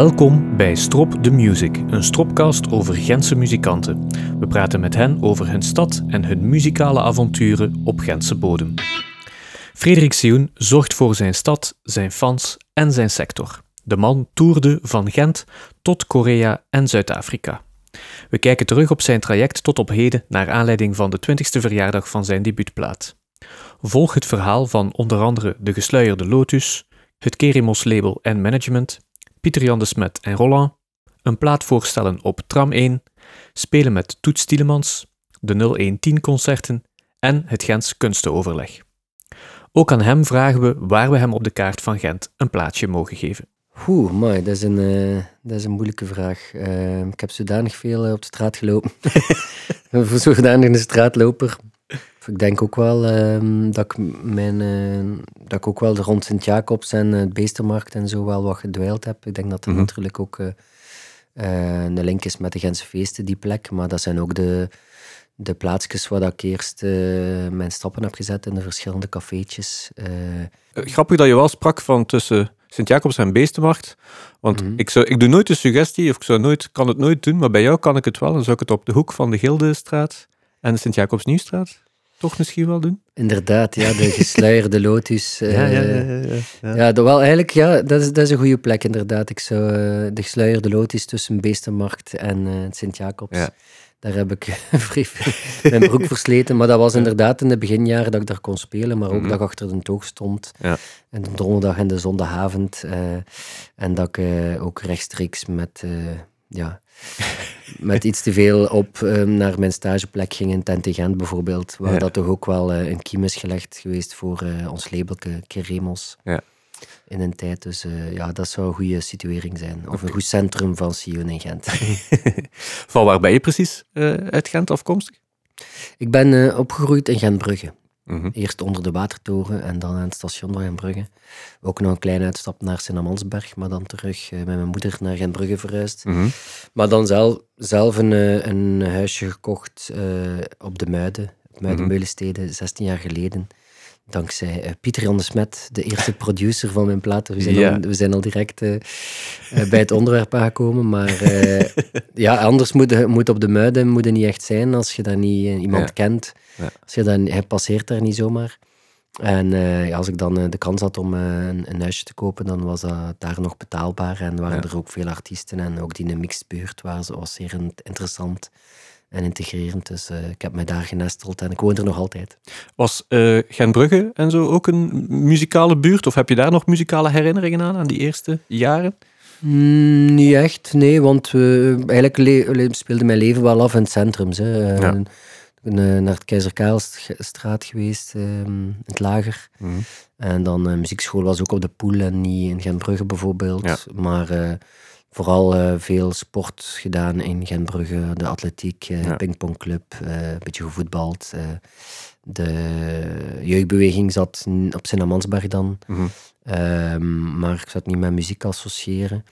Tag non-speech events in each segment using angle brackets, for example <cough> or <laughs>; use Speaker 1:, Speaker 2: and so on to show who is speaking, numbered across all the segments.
Speaker 1: Welkom bij Strop the Music, een stropcast over Gentse muzikanten. We praten met hen over hun stad en hun muzikale avonturen op Gentse bodem. Frederik Sioen zorgt voor zijn stad, zijn fans en zijn sector. De man toerde van Gent tot Korea en Zuid-Afrika. We kijken terug op zijn traject tot op heden naar aanleiding van de 20ste verjaardag van zijn debuutplaat. Volg het verhaal van onder andere De Gesluierde Lotus, het Kerimos label en management, Pieter Jan de Smet en Roland, een plaat voorstellen op Tram 1, spelen met Toets Tielemans, de 0110-concerten en het Gens Kunstenoverleg. Ook aan hem vragen we waar we hem op de kaart van Gent een plaatsje mogen geven.
Speaker 2: Oeh, mooi, dat, is een, uh, dat is een moeilijke vraag. Uh, ik heb zodanig veel uh, op de straat gelopen. Voor <laughs> zodanig een straatloper. Ik denk ook wel ehm, dat, ik mijn, dat ik ook wel rond Sint-Jacobs en het Beestermarkt en zo wel wat gedwijld heb. Ik denk dat er mm -hmm. natuurlijk ook een link is met de Gentse feesten, die plek. Maar dat zijn ook de, de plaatsjes waar ik eerst mijn stappen heb gezet in de verschillende cafeetjes.
Speaker 3: Grappig dat je wel sprak van tussen Sint-Jacobs en Beestenmarkt. Want mm -hmm. ik, zou, ik doe nooit de suggestie, of ik zou nooit, kan het nooit doen, maar bij jou kan ik het wel. Dan zou ik het op de hoek van de Gildestraat en de Sint-Jacobs Nieuwstraat toch misschien wel doen.
Speaker 2: Inderdaad, ja, de gesluierde <laughs> lotus.
Speaker 3: Uh, ja, ja, ja, ja, ja.
Speaker 2: wel, eigenlijk, ja, dat is, dat is een goede plek inderdaad. Ik zou uh, de gesluierde lotus tussen Beestenmarkt en uh, Sint-Jacobs. Ja. Daar heb ik <laughs> mijn broek versleten. Maar dat was inderdaad in de beginjaren dat ik daar kon spelen, maar ook mm -hmm. dat ik achter de toog stond.
Speaker 3: Ja.
Speaker 2: En de donderdag en de zondagavond. en dat ik ook rechtstreeks met, ja, met iets te veel op um, naar mijn stageplek ging in Tentegent bijvoorbeeld. Waar ja. dat toch ook wel uh, een kiem is gelegd geweest voor uh, ons labelke Keremos.
Speaker 3: Ja.
Speaker 2: In een tijd. Dus uh, ja, dat zou een goede situering zijn. Of okay. een goed centrum van Sion in Gent. <laughs>
Speaker 3: van waar ben je precies uit Gent afkomstig?
Speaker 2: Ik ben opgegroeid in Gentbrugge. Mm -hmm. Eerst onder de watertoren en dan aan het station van Gentbrugge. Ook nog een kleine uitstap naar Sint-Amansberg, maar dan terug uh, met mijn moeder naar Gentbrugge verhuisd.
Speaker 3: Mm -hmm.
Speaker 2: Maar dan zelf, zelf een, een huisje gekocht uh, op de Muiden, Muidenmeulensteden, mm -hmm. 16 jaar geleden. Dankzij uh, Pieter Jan de Smet, de eerste <laughs> producer van mijn platen. We zijn, al, we zijn al direct bij het onderwerp aangekomen. Maar <laughs> ja, anders moet, moet op de Muiden moet niet echt zijn als je daar niet iemand ja. kent.
Speaker 3: Ja.
Speaker 2: Als je dan, hij passeert daar niet zomaar. En ja, als ik dan de kans had om een, een, huisje te kopen, dan was dat daar nog betaalbaar. En waren ja. er ook veel artiesten. En ook die in een mixed buurt was, was zeer interessant en integrerend. Dus ik heb mij daar genesteld en ik woon er nog altijd.
Speaker 3: Was Gentbrugge en zo ook een muzikale buurt? Of heb je daar nog muzikale herinneringen aan, aan die eerste jaren?
Speaker 2: Mm, niet echt, nee. Want eigenlijk speelde mijn leven wel af in het centrum. Hè.
Speaker 3: Ja
Speaker 2: naar het Keizer Karelstraat geweest, in het lager.
Speaker 3: Mm -hmm.
Speaker 2: En dan uh, muziekschool was ook op de Poel en niet in Gentbrugge bijvoorbeeld.
Speaker 3: Ja.
Speaker 2: Maar uh, vooral uh, veel sport gedaan in Gentbrugge. De atletiek,
Speaker 3: ja.
Speaker 2: pingpongclub, een beetje gevoetbald. de jeugdbeweging zat op Sint-Amansberg dan.
Speaker 3: Mm -hmm.
Speaker 2: um, maar ik zat niet met muziek associëren.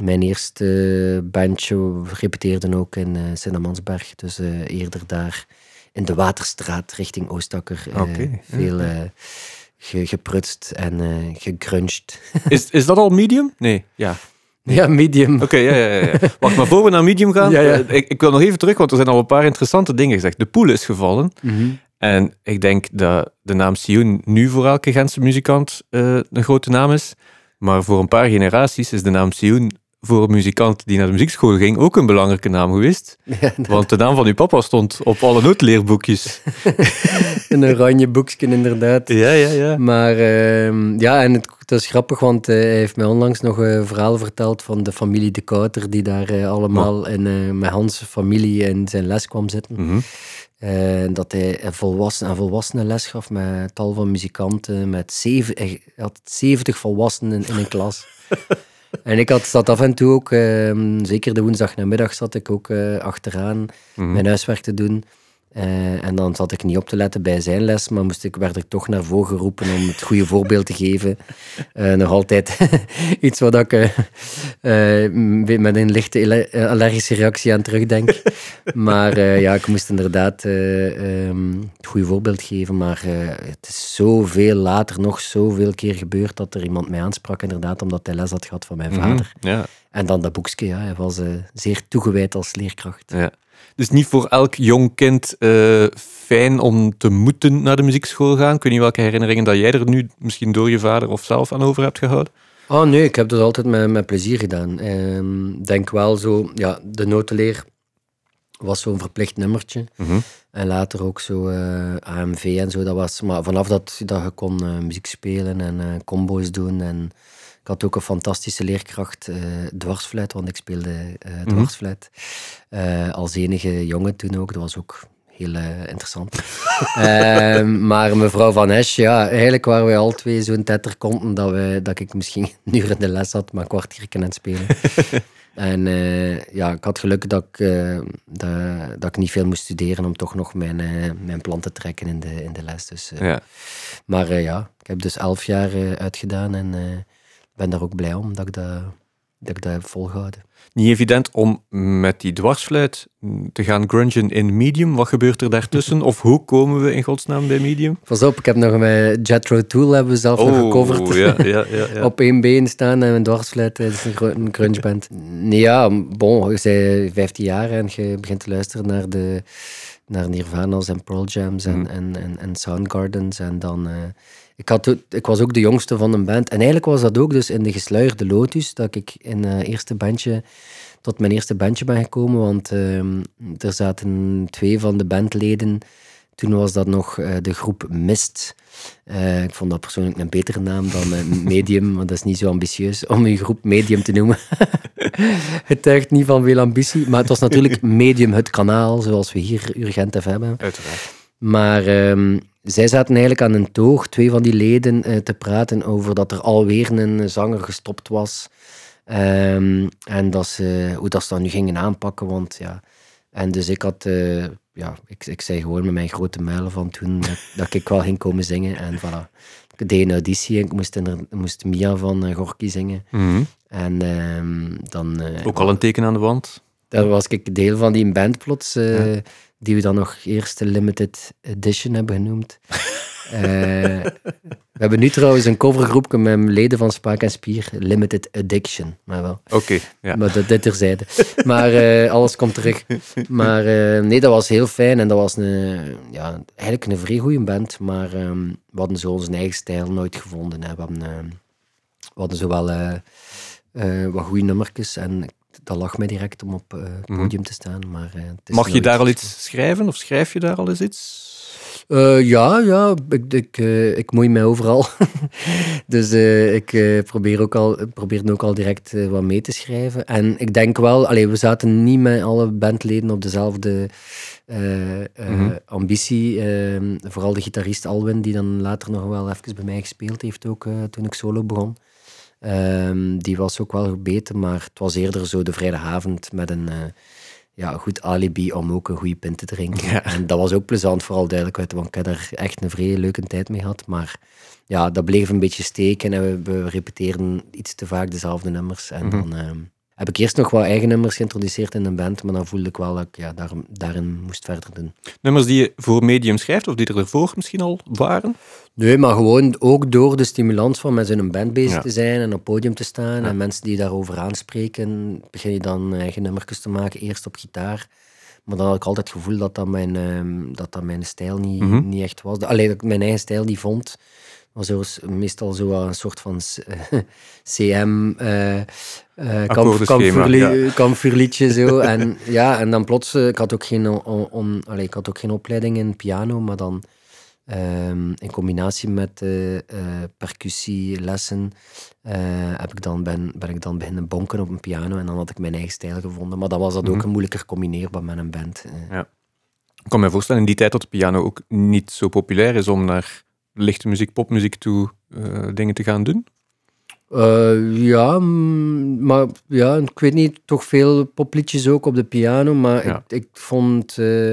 Speaker 2: Mijn eerste bandje repeteerde ook in Sint-Amansberg. Dus eerder daar in de Waterstraat richting Oostakker.
Speaker 3: Okay.
Speaker 2: veel uh, ge, geprutst en uh, <laughs>
Speaker 3: is, is dat al medium? Nee, ja.
Speaker 2: Ja, medium.
Speaker 3: Oké, okay, ja, ja, ja. Wacht, maar voor we naar medium gaan,
Speaker 2: ja, ja.
Speaker 3: Ik, ik, wil nog even terug, want er zijn al een paar interessante dingen gezegd. De poel is gevallen.
Speaker 2: Mm -hmm.
Speaker 3: En ik denk dat de naam Sioen nu voor elke Gentse muzikant uh, een grote naam is. Maar voor een paar generaties is de naam Sioen voor een muzikant die naar de muziekschool ging ook een belangrijke naam geweest. <laughs>
Speaker 2: Ja,
Speaker 3: Want de naam van uw papa stond op alle noodleerboekjes. <laughs>
Speaker 2: een oranje boekje, inderdaad.
Speaker 3: Ja, ja, ja.
Speaker 2: Maar uh, ja, en het, dat is grappig, want uh, hij heeft mij onlangs nog een verhaal verteld van de familie De Kouter, die daar uh, allemaal in, uh, met Hans' familie in zijn les kwam zitten.
Speaker 3: Mm -hmm.
Speaker 2: dat hij een volwassen, een volwassenen les gaf met tal van muzikanten, met zeven, hij had 70 volwassenen in een klas. <laughs> En ik had, zat af en toe ook, uh, zeker de woensdag namiddag, zat ik ook uh, achteraan
Speaker 3: Mhm.
Speaker 2: mijn huiswerk te doen. Uh, en dan zat ik niet op te letten bij zijn les, maar moest ik, werd ik toch naar voren geroepen om het goede voorbeeld te geven. <laughs> nog altijd <laughs> iets wat ik met een lichte allergische reactie aan terugdenk. <laughs> maar ja, ik moest inderdaad um, het goede voorbeeld geven. Maar het is zoveel later nog zoveel keer gebeurd dat er iemand mij aansprak, inderdaad, omdat hij les had gehad van mijn vader.
Speaker 3: Mm-hmm. Ja.
Speaker 2: En dan dat boekje, ja, hij was zeer toegewijd als leerkracht.
Speaker 3: Ja. Dus niet voor elk jong kind uh, fijn om te moeten naar de muziekschool gaan. Ik weet niet welke herinneringen dat jij er nu misschien door je vader of zelf aan over hebt gehouden.
Speaker 2: Oh nee, ik heb dat altijd met, met plezier gedaan. Ehm, denk wel zo, ja, de notenleer was zo'n verplicht nummertje.
Speaker 3: Mhm.
Speaker 2: En later ook zo uh, eh, AMV en zo. Dat was, maar vanaf dat, dat je kon uh, muziek spelen en combo's doen. En ik had ook een fantastische leerkracht, dwarsfluit, want ik speelde mhm. dwarsfluit. als enige jongen toen ook. Dat was ook heel interessant. <laughs> Ehm, maar mevrouw Van Esch, ja, eigenlijk waren wij al twee zo'n tetterkonten dat, we, dat ik misschien <laughs> een uur in de les had, maar kwartiertje aan het spelen. <laughs> En uh, ja, ik had geluk dat ik, uh, dat, dat, ik niet veel moest studeren om toch nog mijn, uh, mijn plan te trekken in de, in de les. Dus,
Speaker 3: ja.
Speaker 2: Maar ja, ik heb dus elf jaar uitgedaan en ben daar ook blij om dat ik dat, dat, ik dat heb volgehouden
Speaker 3: niet evident om met die dwarsfluit te gaan grungen in medium. Wat gebeurt er daartussen? <laughs> Of hoe komen we in godsnaam bij medium?
Speaker 2: Pas op, ik heb nog mijn Jetro Tool hebben we zelf nog oh, gecoverd.
Speaker 3: Ja, ja, ja, <laughs>
Speaker 2: op één been staan en een dwarsfluit is een, grunge band. Nee, ja, bon, je bent 15 jaar en je begint te luisteren naar de naar Nirvana's en Pearl Jams en, mm. en, en, en Soundgardens en dan... Uh, ik, had, ik was ook de jongste van een band. En eigenlijk was dat ook dus in de gesluierde Lotus, dat ik in uh, eerste bandje, tot mijn eerste bandje ben gekomen. Want uh, er zaten twee van de bandleden. Toen was dat nog uh, de groep Mist. Uh, ik vond dat persoonlijk een betere naam dan <laughs> Medium, want dat is niet zo ambitieus om je groep Medium te noemen. <laughs> het tuigt niet van veel ambitie, maar het was natuurlijk <laughs> Medium, het kanaal, zoals we hier Urgent FM hebben.
Speaker 3: Uiteraard.
Speaker 2: Maar um, zij zaten eigenlijk aan een toog, twee van die leden, uh, te praten over dat er alweer een zanger gestopt was. Um, en dat ze, hoe dat ze dat nu gingen aanpakken, want ja... En dus ik had... Uh, ja, ik, ik zei gewoon met mijn grote muilen van toen dat, dat ik wel ging komen zingen. En voilà. Ik deed een auditie en ik moest, in, moest Mia van Gorky zingen.
Speaker 3: Mm
Speaker 2: En um, dan...
Speaker 3: Ook al een teken aan de wand?
Speaker 2: Daar was ik deel van die band plots. Ja die we dan nog eerst de limited edition hebben genoemd. uh, <laughs> we hebben nu trouwens een covergroepje met leden van Spaak en Spier, Limited Addiction. Maar wel.
Speaker 3: Oké, ja.
Speaker 2: Maar dat, dit terzijde. maar uh, alles komt terug. Maar uh, nee, dat was heel fijn en dat was een, ja, eigenlijk een vrij goede band, maar um, we hadden zo onze eigen stijl nooit gevonden. Hè. We, hadden, we hadden zo wel wat goede nummertjes en dat lag mij direct om op uh, het mhm. podium te staan. Maar, uh, het
Speaker 3: is Mag je daar al iets schrijven of schrijf je daar al eens iets?
Speaker 2: Uh, ja, ja, ik, ik, uh, ik moei mij overal. <laughs> dus uh, ik probeer, ook al, probeer ook al direct wat mee te schrijven. En ik denk wel, allee, we zaten niet met alle bandleden op dezelfde mm ambitie. Ehm, vooral de gitarist Alwin, die dan later nog wel even bij mij gespeeld heeft, ook toen ik solo begon. Um, die was ook wel gebeten, maar het was eerder zo de vrijdagavond met een uh, ja, goed alibi om ook een goede pint te drinken. En dat was ook plezant, vooral duidelijkheid, want ik heb er echt een vrij leuke tijd mee gehad. Maar ja, dat bleef een beetje steken en we, we repeteerden iets te vaak dezelfde nummers. En mm -hmm. dan... Uh, heb ik eerst nog wel eigen nummers geïntroduceerd in een band, maar dan voelde ik wel dat ik ja, daar, daarin moest verder doen.
Speaker 3: Nummers die je voor Medium schrijft, of die er ervoor misschien al waren?
Speaker 2: Nee, maar gewoon ook door de stimulans van met zo'n band bezig te zijn en op podium te staan en mensen die daarover aanspreken, begin je dan eigen nummertjes te maken, eerst op gitaar. Maar dan had ik altijd het gevoel dat dat mijn, uh, dat dat mijn stijl niet, mm -hmm. niet echt was. Alleen dat ik mijn eigen stijl niet vond was zo, meestal zo een soort van CM uh, uh, kampvuurliedje zo. en, ja, en dan plots, eh, ik had ook geen, on, on, allez, ik had ook geen opleiding in piano, maar dan um, in combinatie met uh, percussielessen heb ik dan, ben, ben ik dan beginnen bonken op een piano en dan had ik mijn eigen stijl gevonden. Maar dan was dat mm -hmm. ook een moeilijker combineerbaar met een band.
Speaker 3: Ja. Ik kan me voorstellen in die tijd dat de piano ook niet zo populair is om naar lichte muziek, popmuziek toe uh, dingen te gaan doen?
Speaker 2: Uh, ja, maar ja, ik weet niet, toch veel popliedjes ook op de piano, maar ja. ik, ik, vond, uh,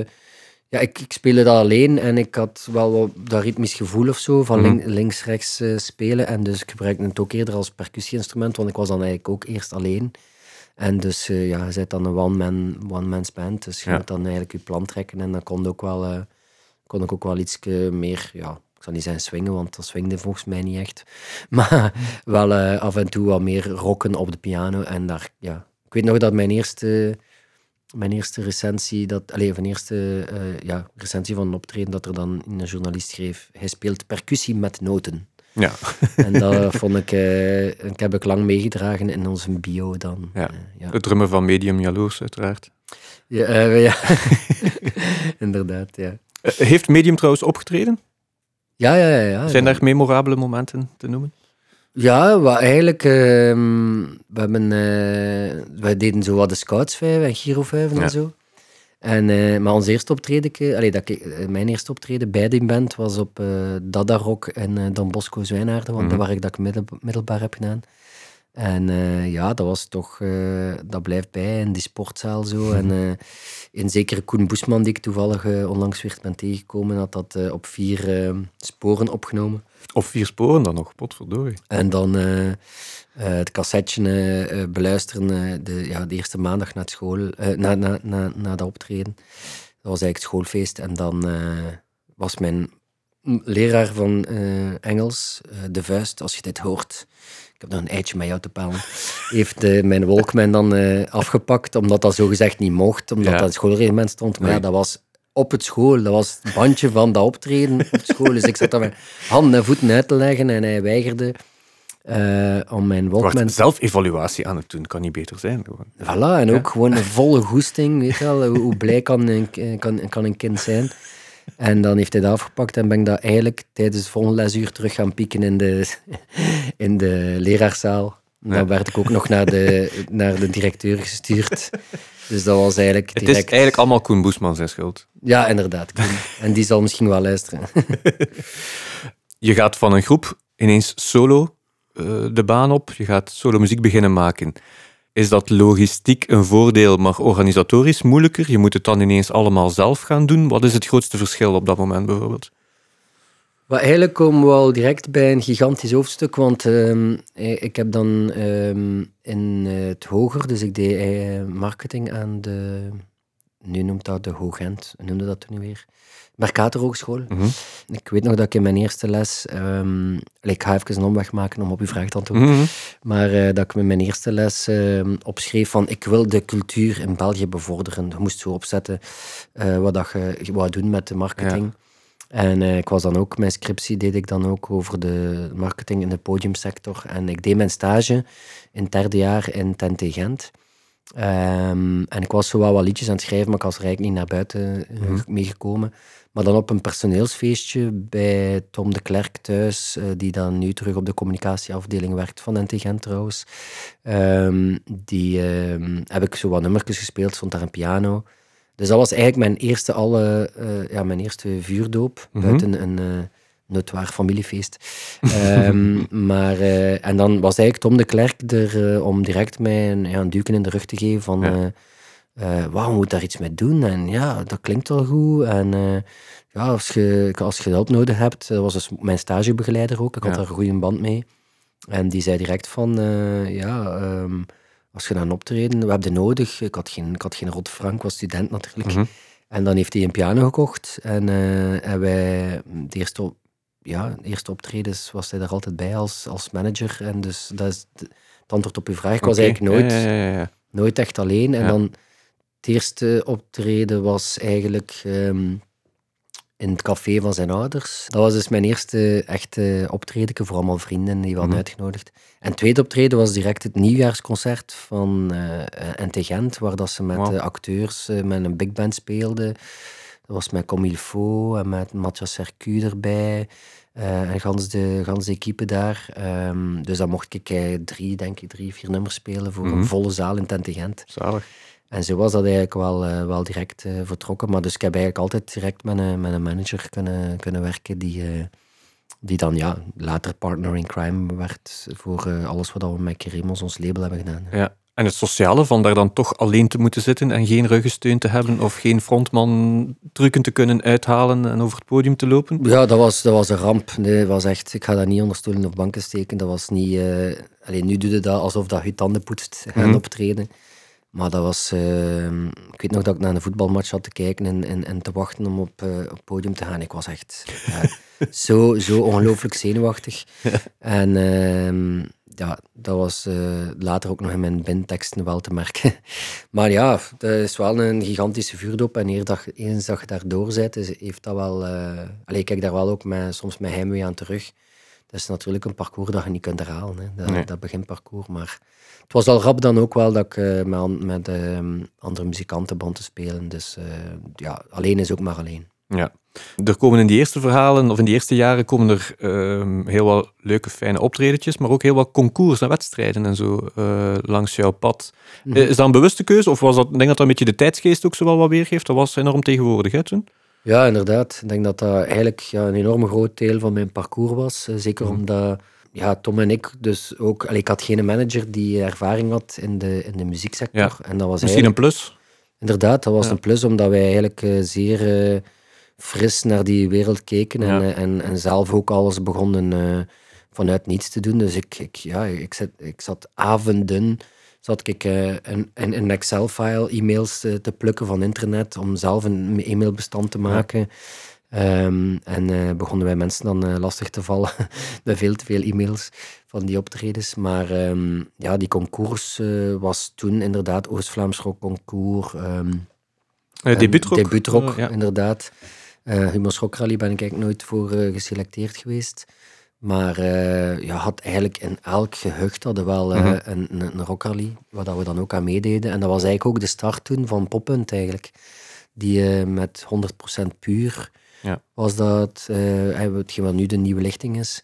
Speaker 2: ja, ik, ik speelde dat alleen en ik had wel wat dat ritmisch gevoel of zo, van mm. links-rechts uh, spelen en dus ik gebruikte het ook eerder als percussieinstrument, want ik was dan eigenlijk ook eerst alleen. En dus ja, je bent dan een one-man one band, dus je ja. moet dan eigenlijk je plan trekken en dan kon ook wel kon ik ook wel iets meer ja, ik zal niet zeggen swingen, want dat swingde volgens mij niet echt. <laughs> Maar wel eh, af en toe wat meer rocken op de piano. En daar, ja. Ik weet nog dat mijn eerste, mijn eerste recensie, dat, allez, mijn eerste eh, ja, recensie van een optreden, dat er dan een journalist schreef, hij speelt percussie met noten.
Speaker 3: Ja. <laughs>
Speaker 2: En dat vond ik, uh, ik heb ik lang meegedragen in onze bio dan.
Speaker 3: Ja. ja. De drummer van Medium Jaloers, uiteraard.
Speaker 2: Ja, ja. <laughs> inderdaad, ja.
Speaker 3: heeft Medium trouwens opgetreden?
Speaker 2: Ja, ja, ja. ja
Speaker 3: Zijn er memorabele momenten te noemen?
Speaker 2: Ja, wat eigenlijk, uh, we, hebben, uh, wij deden zo wat de Scouts 5 en Giro 5 en zo. En, uh, maar ons eerste optreden, allee, dat ik, mijn eerste optreden bij die band was op Dada Rock en Don Bosco Zwijnaarden, want mm -hmm. daar waar ik dat ik middelbaar heb gedaan. En uh, ja, dat was toch, uh, dat blijft bij in die sportzaal zo. En uh, in zekere Koen Boesman, die ik toevallig onlangs weer ben tegengekomen, had dat op vier sporen opgenomen.
Speaker 3: Op vier sporen dan nog, potverdorie.
Speaker 2: En dan het cassetje beluisteren de, ja, de eerste maandag na, het school, na, na, na, na dat optreden. Dat was eigenlijk het schoolfeest. En dan was mijn leraar van Engels, De Vuist, als je dit hoort ik heb nog een eitje met jou te pellen, heeft uh, mijn Walkman dan uh, afgepakt, omdat dat zogezegd niet mocht, omdat ja. dat schoolreglement stond. Maar nee. ja, dat was op het school, dat was het bandje van dat optreden op school. Dus ik zat daar met handen en voeten uit te leggen en hij weigerde uh, om mijn Walkman...
Speaker 3: Zelf-evaluatie aan het doen, kan niet beter zijn. Gewoon.
Speaker 2: Voilà, en ook gewoon een volle goesting, weet je wel, hoe blij kan een, kan, kan een kind zijn. En dan heeft hij dat afgepakt en ben ik dat eigenlijk tijdens het volgende lesuur terug gaan pieken in de, <laughs> in de leraarzaal. Dan werd ik ook nog naar de, naar de directeur gestuurd. Dus dat was eigenlijk direct...
Speaker 3: Het is eigenlijk allemaal Koen Boesman zijn schuld.
Speaker 2: Ja, inderdaad. En die zal misschien wel luisteren. <laughs>
Speaker 3: Je gaat van een groep ineens solo uh, de baan op. Je gaat solo muziek beginnen maken. Is dat logistiek een voordeel, maar organisatorisch moeilijker? Je moet het dan ineens allemaal zelf gaan doen. Wat is het grootste verschil op dat moment bijvoorbeeld?
Speaker 2: Maar eigenlijk komen we al direct bij een gigantisch hoofdstuk, want uh, ik heb dan uh, in het hoger, dus ik deed uh, marketing aan de, nu noemt dat de Hoogent, noemde dat toen weer, Mercator Hogeschool. Mm -hmm. Ik weet nog dat ik in mijn eerste les, um, ik ga even een omweg maken om op uw vraag te antwoorden, mm -hmm. maar uh, dat ik met mijn eerste les uh, opschreef van ik wil de cultuur in België bevorderen. Je moest zo opzetten uh, wat dat je wou doen met de marketing. Ja. En ik was dan ook, mijn scriptie deed ik dan ook over de marketing in de podiumsector. En ik deed mijn stage in het derde jaar in Tente Gent. Um, en ik was zo wel wat liedjes aan het schrijven, maar ik was er eigenlijk niet naar buiten mm meegekomen. Maar dan op een personeelsfeestje bij Tom de Klerk thuis, uh, die dan nu terug op de communicatieafdeling werkt van NT Gent trouwens. Um, die uh, heb ik zo wat nummertjes gespeeld, stond daar een piano. Dus dat was eigenlijk mijn eerste, alle, uh, ja, mijn eerste vuurdoop, mm -hmm. buiten een uh, notoire familiefeest. um, <laughs> maar, en dan was eigenlijk Tom de Klerk er om direct mij een, ja, een duiken in de rug te geven van... Ja uh, wauw, moet daar iets mee doen? En ja, dat klinkt wel goed. En uh, ja, als je, als je hulp nodig hebt, dat was dus mijn stagebegeleider ook, ik had ja. daar een goede band mee. En die zei direct van, uh, ja, um, als je dan optreden, we hebben nodig. Ik had geen, ik had geen rot frank, was student natuurlijk. Mm -hmm. En dan heeft hij een piano gekocht. En, en wij, de eerste, ja, eerste optredens was hij er altijd bij als, als manager. En dus dat is het antwoord op uw vraag. Ik was okay. eigenlijk nooit, ja, ja, nooit echt alleen. En dan het eerste optreden was eigenlijk um, in het café van zijn ouders. Dat was dus mijn eerste echte optreden voor allemaal vrienden die waren mm. uitgenodigd. En het tweede optreden was direct het nieuwjaarsconcert van uh, NT Gent, waar dat ze met wow. acteurs uh, met een big band speelden. Dat was met Comilfo en met Mathias Sercu erbij. Uh, en gans de, gans de equipe daar. Um, dus dan mocht ik uh, drie, denk ik, drie, vier nummers spelen voor mm -hmm. een volle zaal in Tente Gent.
Speaker 3: Zalig.
Speaker 2: En zo was dat eigenlijk wel, uh, wel direct vertrokken. Maar dus ik heb eigenlijk altijd direct met een, met een manager kunnen, kunnen werken die, die dan ja, later partner in crime werd voor alles wat we met Keremos, ons label, hebben gedaan.
Speaker 3: Ja. En het sociale van daar dan toch alleen te moeten zitten en geen ruggensteun te hebben of geen frontman trucken te kunnen uithalen en over het podium te lopen?
Speaker 2: Ja, dat was, dat was een ramp. Nee, was echt, ik ga dat niet onder stoelen of banken steken. Dat was niet... alleen nu doe je dat alsof dat je tanden poetst mm -hmm. optreden. Maar dat was... ehm, ik weet nog dat ik naar een voetbalmatch had te kijken en, en, en te wachten om op, eh, op het podium te gaan. Ik was echt ja, <laughs> zo, zo ongelooflijk zenuwachtig. En ehm, ja, dat was eh, later ook nog in mijn bindteksten wel te merken. <laughs> Maar ja, dat is wel een gigantische vuurdoop. En dat, je- eens dat je daardoor bent, is, heeft dat wel... allee, ik kijk daar wel ook met, soms met heimwee aan terug. Dat is natuurlijk een parcours dat je niet kunt herhalen. Hè. Dat,
Speaker 3: Nee.
Speaker 2: dat beginparcours. Maar het was al rap dan ook wel dat ik eh, met, met ehm, andere muzikanten begon te spelen. Dus ja, alleen is ook maar alleen.
Speaker 3: Ja. Er komen in die eerste verhalen, of in die eerste jaren, komen er ehm, heel wat leuke, fijne optredetjes, maar ook heel wat concours en wedstrijden en zo eh, langs jouw pad.
Speaker 2: Mhm.
Speaker 3: Eh, Is dat een bewuste keuze, of was dat, ik denk dat dat een beetje de tijdsgeest ook zo wel wat weergeeft? Dat was enorm tegenwoordig, hè, toen?
Speaker 2: Ja, inderdaad. Ik denk dat dat eigenlijk ja, een enorm groot deel van mijn parcours was. Eh, Zeker
Speaker 3: Mhm.
Speaker 2: omdat ja, Tom en ik dus ook... allee, ik had geen manager die ervaring had in de, in de muzieksector.
Speaker 3: Ja.
Speaker 2: En dat was
Speaker 3: Misschien een plus?
Speaker 2: Inderdaad, dat was
Speaker 3: Ja.
Speaker 2: een plus, omdat wij eigenlijk zeer fris naar die wereld keken en,
Speaker 3: Ja.
Speaker 2: eh, en, en zelf ook alles begonnen eh, vanuit niets te doen. Dus ik, ik, ja, ik, zat, ik zat avonden zat ik in, in een Excel-file e-mails eh, te plukken van internet om zelf een e-mailbestand te maken. Ehm, en begonnen wij mensen dan lastig te vallen <laughs> met veel te veel e-mails van die optredens. Maar ehm, ja, die concours was toen inderdaad Oost-Vlaams Rock Concours.
Speaker 3: Uh,
Speaker 2: en
Speaker 3: debuutrock?
Speaker 2: Debuutrock,
Speaker 3: ja.
Speaker 2: inderdaad. Eh Humo's Rock Rally ben ik eigenlijk nooit voor eh, geselecteerd geweest. Maar eh ja, had eigenlijk in elk gehucht hadden wel eh,
Speaker 3: Mhm.
Speaker 2: een, een, een rockrally, waar dat we dan ook aan meededen. En dat was eigenlijk ook de start toen van Poppunt eigenlijk. Die eh, met 100% puur
Speaker 3: Ja.
Speaker 2: was dat, eh, hetgeen wat nu de nieuwe lichting is.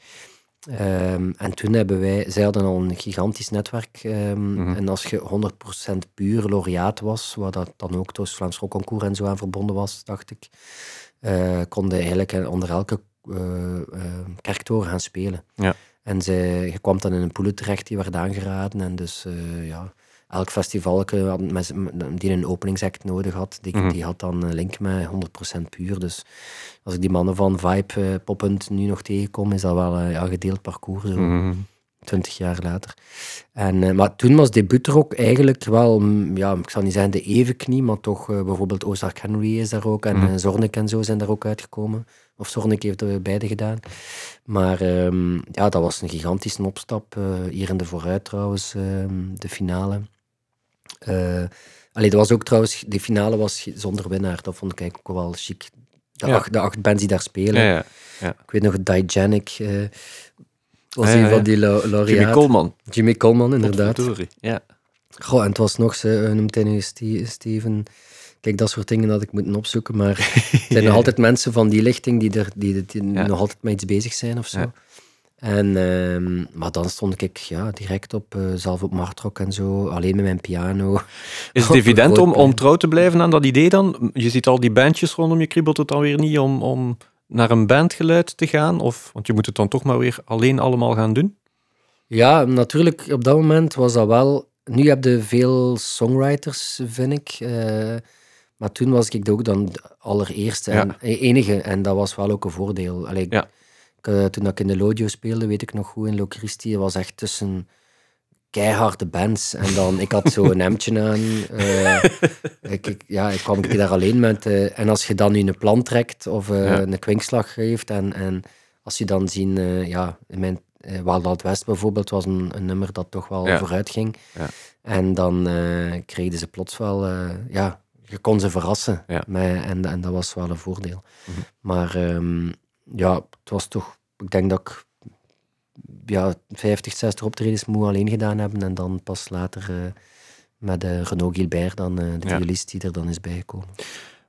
Speaker 2: Ehm, en toen hebben wij, zij hadden al een gigantisch netwerk. ehm,
Speaker 3: Mhm.
Speaker 2: En als je 100% puur laureaat was, waar dat dan ook het Oost-Vlaams Rockconcours en zo aan verbonden was, dacht ik, eh konden eigenlijk onder elke eh, eh, kerktoren gaan spelen.
Speaker 3: Ja.
Speaker 2: En ze, je kwam dan in een poelen terecht die werd aangeraden. En dus ja, elk festival die een openingsact nodig had, die,
Speaker 3: Mhm.
Speaker 2: die had dan een link met 100% puur. Dus als ik die mannen van Vibe Poppunt nu nog tegenkom, is dat wel een ja, gedeeld parcours. Zo.
Speaker 3: Mhm.
Speaker 2: 20 jaar later. En, eh, maar toen was debuutrock eigenlijk wel, mm, ja, ik zal niet zeggen de evenknie, maar toch eh, bijvoorbeeld Ozark Henry is daar ook en eh, Zornik en zo zijn daar ook uitgekomen. Of Zornik heeft er beide gedaan. Maar ehm, ja, dat was een gigantische opstap. hier in de vooruit trouwens, ehm, de finale. Allee, dat was ook trouwens, de finale was zonder winnaar. Dat vond ik eigenlijk ook wel chic. De,
Speaker 3: Ja.
Speaker 2: acht, de acht bands die daar spelen.
Speaker 3: Ja, ja.
Speaker 2: Ik weet nog, Digenic eh, was
Speaker 3: Ah,
Speaker 2: een
Speaker 3: ja,
Speaker 2: van die lau- laureaten.
Speaker 3: Jimmy Coleman.
Speaker 2: Jimmy Coleman, inderdaad.
Speaker 3: Ja.
Speaker 2: Goh, en het was nog, ze eh, noemt hij nu Ste- Steven. Kijk, dat soort dingen had ik moeten opzoeken. Maar <laughs> er zijn nog altijd mensen van die lichting die, er, die, die nog altijd met iets bezig zijn of zo. En, ehm, maar dan stond ik ja, direct op, eh, zelf op Martrock en zo, alleen met mijn piano.
Speaker 3: Is het <laughs> evident om, trouw te blijven aan dat idee dan? Je ziet al die bandjes rondom je, kriebelt het dan weer niet om, om naar een bandgeluid te gaan? Of, want je moet het dan toch maar weer alleen allemaal gaan doen?
Speaker 2: Ja, natuurlijk, op dat moment was dat wel... Nu heb je veel songwriters, vind ik. eh, maar toen was ik ook dan de allereerste en e- enige. En dat was wel ook een voordeel. Allee,
Speaker 3: Ja.
Speaker 2: ik, eh, toen ik in de Lodio speelde, weet ik nog goed, in Locristi, was echt tussen keiharde bands. En dan, ik had zo een <laughs> hemdje aan. eh, ik, ik- ja, ik kwam een keer daar alleen met... eh, en als je dan nu een plan trekt of eh,
Speaker 3: Ja.
Speaker 2: een kwinkslag geeft en, en als je dan zien, ja, in mijn Wild Wild West bijvoorbeeld was een, een nummer dat toch wel
Speaker 3: Ja.
Speaker 2: vooruit ging.
Speaker 3: Ja.
Speaker 2: En dan kregen ze plots wel, ja, je kon ze verrassen.
Speaker 3: Ja.
Speaker 2: Met, en, en dat was wel een voordeel.
Speaker 3: Mhm.
Speaker 2: Maar ehm, ja, het was toch, ik denk dat ik ja, 50, 60 optredens moet alleen gedaan hebben en dan pas later eh, met eh, Renaud Gilbert, dan, eh, de
Speaker 3: Ja.
Speaker 2: violist die er dan is bijgekomen.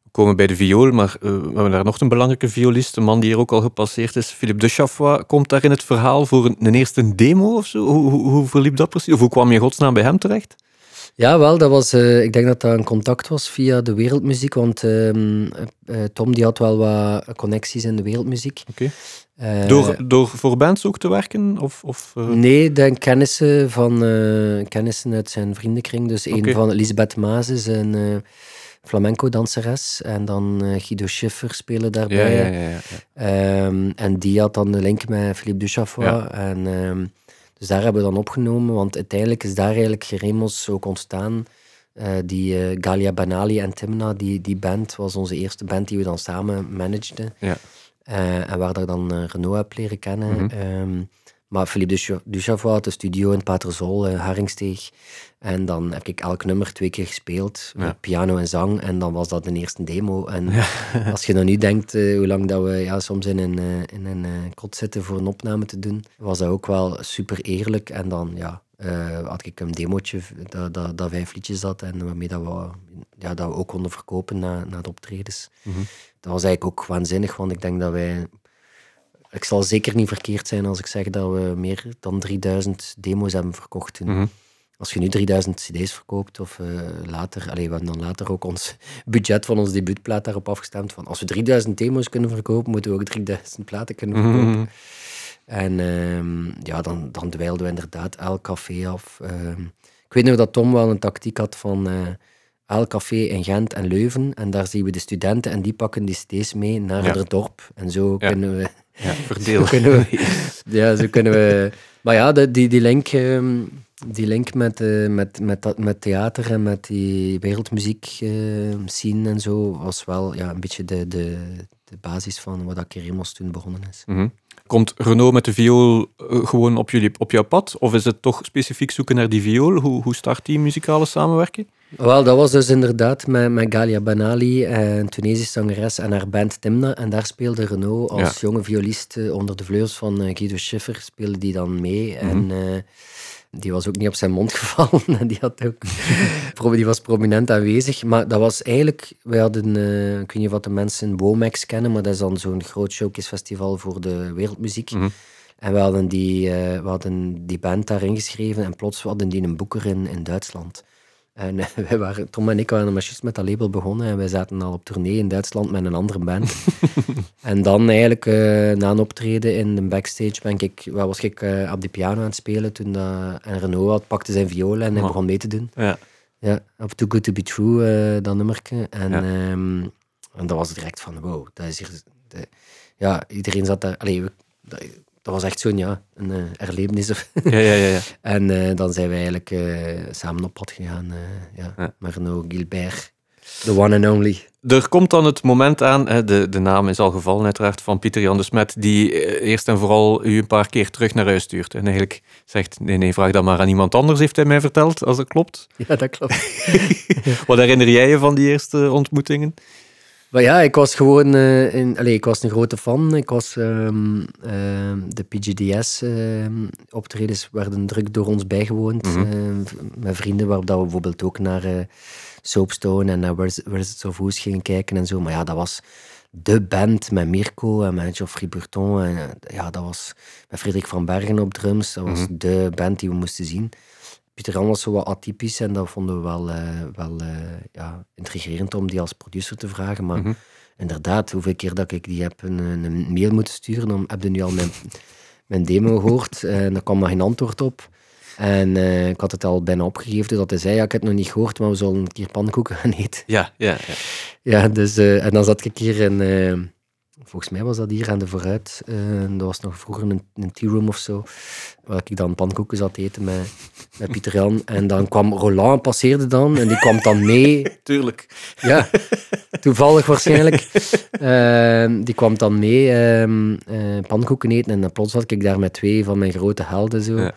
Speaker 3: We komen bij de viool, maar we hebben daar nog een belangrijke violist, een man die hier ook al gepasseerd is. Philippe de Chaffois komt daar in het verhaal voor een, een eerste demo of zo. Hoe, hoe, hoe verliep dat precies? Of hoe kwam je in godsnaam bij hem terecht?
Speaker 2: Ja, wel, dat was, ik denk dat dat een contact was via de wereldmuziek, want ehm, eh, eh, Tom die had wel wat connecties in de wereldmuziek. Eh,
Speaker 3: Door, door voor bands ook te werken? Of, of, eh,
Speaker 2: Nee, de kennissen, van, eh, kennissen uit zijn vriendenkring. Dus een van Elisabeth Maas is een flamenco-danseres. En dan Guido Schiffer spelen daarbij.
Speaker 3: ja, ja, ja.
Speaker 2: Ehm, en die had dan de link met Philippe Duchaffois. En, ehm, dus daar hebben we dan opgenomen, want uiteindelijk is daar eigenlijk Geremos ook ontstaan die uh, Galia Banali en Timna, die, die band, was onze eerste band die we dan samen manageden.
Speaker 3: Ja.
Speaker 2: Uh, en waar ik dan Renault heb leren kennen.
Speaker 3: Mhm.
Speaker 2: Ehm, maar Philippe Duchavois had de studio in Paterzol, Haringsteeg. En dan heb ik elk nummer twee keer gespeeld,
Speaker 3: Ja.
Speaker 2: met piano en zang. En dan was dat de eerste demo. En <laughs> als je dan nu denkt hoe lang dat we ja, soms in een, in een kot zitten voor een opname te doen, was dat ook wel super eerlijk. En dan, ja, uh, had ik een demootje dat, dat, dat vijf liedjes had en waarmee dat we, ja, dat we ook konden verkopen na, na de optredens.
Speaker 3: Mhm.
Speaker 2: Dat was eigenlijk ook waanzinnig, want ik denk dat wij... Ik zal zeker niet verkeerd zijn als ik zeg dat we meer dan 3000 demo's hebben verkocht toen.
Speaker 3: Mhm.
Speaker 2: Als je nu 3000 cd's verkoopt, of uh, later... Allee, we hebben dan later ook ons <laughs> budget van onze debuutplaat daarop afgestemd. Van als we 3000 demo's kunnen verkopen, moeten we ook 3000 platen kunnen verkopen.
Speaker 3: Mhm.
Speaker 2: En um, ja, dan, dan dweilden we inderdaad elk café af. Um, ik weet nog dat Tom wel een tactiek had van uh, elk café in Gent en Leuven. En daar zien we de studenten en die pakken die steeds mee naar
Speaker 3: Ja.
Speaker 2: het dorp. En zo
Speaker 3: Ja.
Speaker 2: kunnen we...
Speaker 3: Ja, <laughs> verdeel.
Speaker 2: Zo kunnen we <laughs> ja, zo kunnen we... Maar ja, de, die, die link, um, die link met, uh, met, met, dat, met theater en met die wereldmuziek uh, scene en zo was wel ja, een beetje de, de, de basis van wat Keremos toen begonnen is.
Speaker 3: Mhm. Komt Renault met de viool uh, gewoon op, jullie, op jouw pad? Of is het toch specifiek zoeken naar die viool? Hoe, hoe start die muzikale samenwerking?
Speaker 2: Wel, dat was dus inderdaad met, met Galia Banali, een Tunesische zangeres, en haar band Timna. En daar speelde Renault als
Speaker 3: Ja.
Speaker 2: jonge violist onder de vleugels van uh, Guido Schiffer, speelde die dan mee.
Speaker 3: Mhm.
Speaker 2: En uh, die was ook niet op zijn mond <laughs> gevallen. En die, had ook, die was prominent aanwezig. Maar dat was eigenlijk... Wij hadden... Uh, ik weet niet wat de mensen Womax kennen, maar dat is dan zo'n groot showcase-festival voor de wereldmuziek.
Speaker 3: Mhm.
Speaker 2: En we hadden, die, uh, we hadden die band daar ingeschreven en plots hadden die een boeker in, in Duitsland. En uh, <laughs> wij waren, Tom en ik waren maar juist met dat label begonnen en wij zaten al op tournee in Duitsland met een andere band. <laughs> en dan eigenlijk uh, na een optreden in de backstage ben ik, wel was ik uh, op die piano aan het spelen toen dat, en Renault had, pakte zijn viool en hij
Speaker 3: Oh.
Speaker 2: begon mee te doen.
Speaker 3: Ja.
Speaker 2: Ja, op Too Good To Be True, uh, dat nummerke. En,
Speaker 3: Ja.
Speaker 2: ehm, en dat was direct van, wow, dat is hier... de- ja, iedereen zat daar... Allee, we- dat, dat was echt zo'n, ja, een uh, erlevenis. <laughs>
Speaker 3: Ja, ja, ja, ja.
Speaker 2: en eh, dan zijn we eigenlijk eh, samen op pad gegaan. ja,
Speaker 3: Ja.
Speaker 2: Renaud Gilbert. The one and only.
Speaker 3: Er komt dan het moment aan, hè, de, de naam is al gevallen uiteraard, van Pieter Jan de Smet, die eerst en vooral u een paar keer terug naar huis stuurt. En eigenlijk zegt, nee, nee, vraag dat maar aan iemand anders, heeft hij mij verteld, als dat klopt.
Speaker 2: Ja, dat klopt. <laughs> <laughs>
Speaker 3: Wat herinner jij je van die eerste ontmoetingen?
Speaker 2: Maar ja, ik was gewoon... eh, in, allee, ik was een grote fan. Ik was... ehm, ehm, de PGDS-optredens werden druk door ons bijgewoond. Ehm, met vrienden, waar dat we bijvoorbeeld ook naar eh, Soapstone en naar Where's, Where's It So Who's gingen kijken en zo. Maar ja, dat was de band met Mirko en met Geoffrey Burton. En, eh, ja, dat was met Frederik van Bergen op drums. Dat was
Speaker 3: Mhm.
Speaker 2: de band die we moesten zien. Pieter Jan was zo wat atypisch en dat vonden we wel, eh, wel eh, ja, intrigerend om die als producer te vragen. Maar
Speaker 3: Mhm.
Speaker 2: inderdaad, hoeveel keer dat ik die heb een, een mail moeten sturen om, heb je nu al mijn, mijn demo gehoord? En daar kwam maar geen antwoord op. En eh, ik had het al bijna opgegeven, dus dat hij zei, ja, ik heb het nog niet gehoord, maar we zullen een keer pannenkoeken gaan eten.
Speaker 3: Ja, ja, ja.
Speaker 2: Ja, dus, eh, en dan zat ik hier in, eh, volgens mij was dat hier aan de vooruit, eh, dat was nog vroeger een, een tea room of zo, waar ik dan pannenkoeken zat eten met, met Pieter Jan. En dan kwam Roland, passeerde dan, en die kwam dan mee <laughs>
Speaker 3: Tuurlijk.
Speaker 2: ja, toevallig waarschijnlijk. Ehm, die kwam dan mee eh, pannenkoeken eten en dan plots had ik daar met twee van mijn grote helden zo.
Speaker 3: Ja.